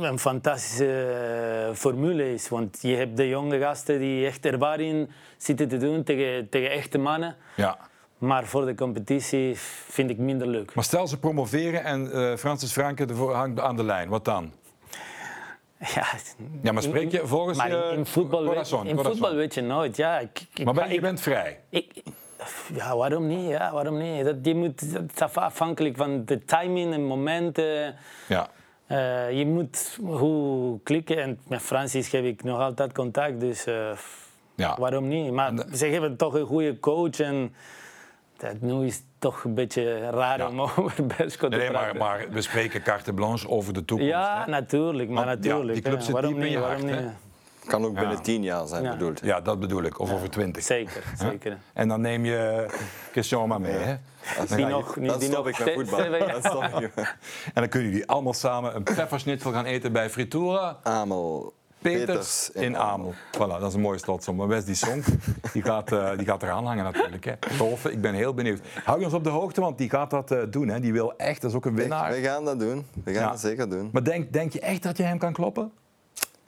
een fantastische eh, formule is. Want je hebt de jonge gasten die echt ervaring zitten te doen tegen, tegen echte mannen. ja. Maar voor de competitie vind ik minder leuk. Maar stel ze promoveren en eh, Francis Franke hangt aan de lijn, wat dan? Ja, Ja, maar spreek je volgens je in, in voetbal, weet, corazon, in corazon. voetbal weet je nooit. Ja, ik, ik, Maar ben- ik- je bent vrij. Ik, ja, waarom niet? Ja, waarom niet? Dat, je moet, dat is af- afhankelijk van de timing en momenten. Ja. Eh, je moet goed klikken. En met Francis heb ik nog altijd contact, dus eh, Ja. waarom niet? Maar ze hebben toch een goede coach. En dat, nu is het toch een beetje raar Ja. om over Nee, te nee, maar, maar we spreken carte blanche over de toekomst. ja, hè? natuurlijk. Maar Want, ja, natuurlijk. die club hè. zit waarom diep in niet? je waarom hart, niet? Kan ook binnen tien jaar zijn Ja. bedoeld. Ja, dat bedoel ik. Of over twintig. Zeker, zeker. En dan neem je Christian maar mee. Hè? Die nog, die, Dan die stop nog ik met voetbal. Dan stop ik. En dan kunnen jullie allemaal samen een peppersnitzel gaan eten bij Fritura. Amel. Peters in Amel. Voilà, dat is een mooie slotsom. Maar Wes die song, die gaat, eh, die gaat eraan hangen natuurlijk. Hè. Tof, ik ben heel benieuwd. Hou je ons op de hoogte, want die gaat dat eh, doen. Hè. Die wil echt, dat is ook een winnaar. We gaan dat doen. We gaan Ja. dat zeker doen. Maar denk, denk je echt dat je hem kan kloppen?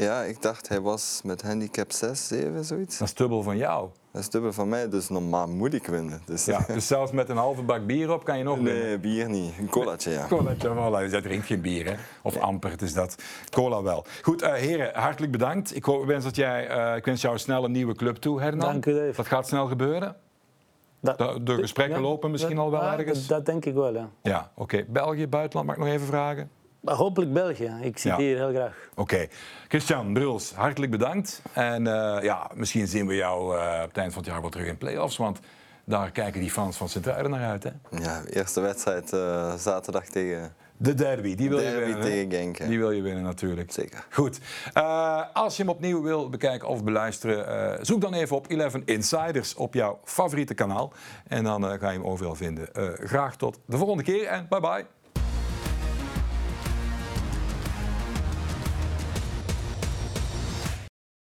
Ja, ik dacht hij was met handicap 6, 7, zoiets. Dat is dubbel van jou. Dat is dubbel van mij, dus normaal moet ik winnen. Dus, Ja, dus zelfs met een halve bak bier op kan je nog winnen. Nee, bier niet. Een colaatje, ja. Colaatje, voilà. Jij drinkt geen bier, hè? Of amper, dus dat. Cola wel. Goed, eh, heren, hartelijk bedankt. Ik hoop, wens, dat jij, eh, ik wens jou snel een nieuwe club toe, Hernan. Dank u, Dave. Dat gaat snel gebeuren. Dat- De, de gesprekken Ja, lopen misschien dat- al wel ja, ergens. Dat, dat denk ik wel, ja. Ja, oké. België, buitenland, mag ik nog even vragen? Hopelijk België. Ik zit Ja. hier heel graag. Oké. Christian Bruls, hartelijk bedankt. En eh, ja, misschien zien we jou eh, op het eind van het jaar wel terug in play-offs. Want daar kijken die fans van Sint-Truiden naar uit. Hè? Ja, eerste wedstrijd eh, zaterdag tegen De derby, die wil je winnen. tegen Genk, hè. Die wil je winnen natuurlijk. Zeker. Goed. Eh, als je hem opnieuw wil bekijken of beluisteren, eh, zoek dan even op 11 Insiders op jouw favoriete kanaal. En dan ga je hem overal vinden. Eh, graag tot de volgende keer en bye bye.